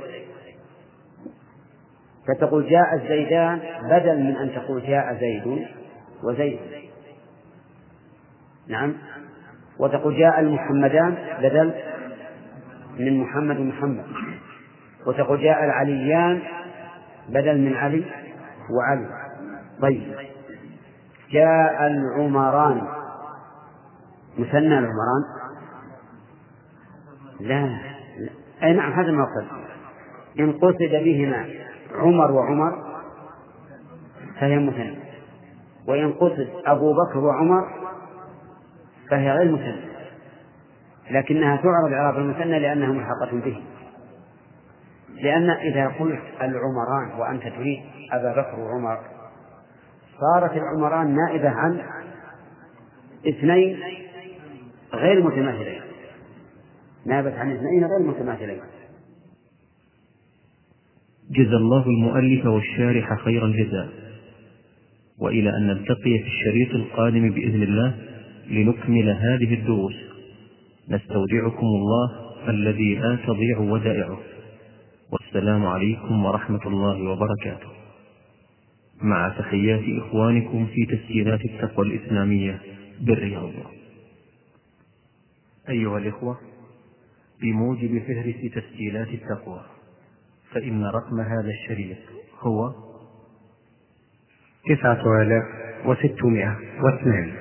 فتقول جاء الزيدان بدل من أن تقول جاء زيد وزيد. نعم. وتقول جاء المحمدان بدل من محمد ومحمد وتقول جاء العليان بدل من علي وعلي. طيب. جاء العمران. مثنى العمران. لا. أي نعم هذا المقصد إن قصد بهما عمر وعمر فهي مثنى وإن قصد أبو بكر وعمر فهي غير مثنى لكنها تعرض إعراب المثنى لأنها ملحقة به. لأن إذا قلت العمران وأنت تريد أبا بكر وعمر صارت العمران نائبة عن اثنين غير متماثلين نابت عن إثنين غير متماثلين. جزى الله المؤلف والشارح خير الجزاء وإلى أن نلتقي في الشريط القادم بإذن الله لنكمل هذه الدروس. نستودعكم الله الذي لا تضيع ودائعه. والسلام عليكم ورحمة الله وبركاته. مع تحيات إخوانكم في تسجيلات التقوى الإسلامية بالرياض. أيها الإخوة بموجب فهرس تسجيلات التقوى فإن رقم هذا الشريط هو تسعة آلاف وستمائة واثنان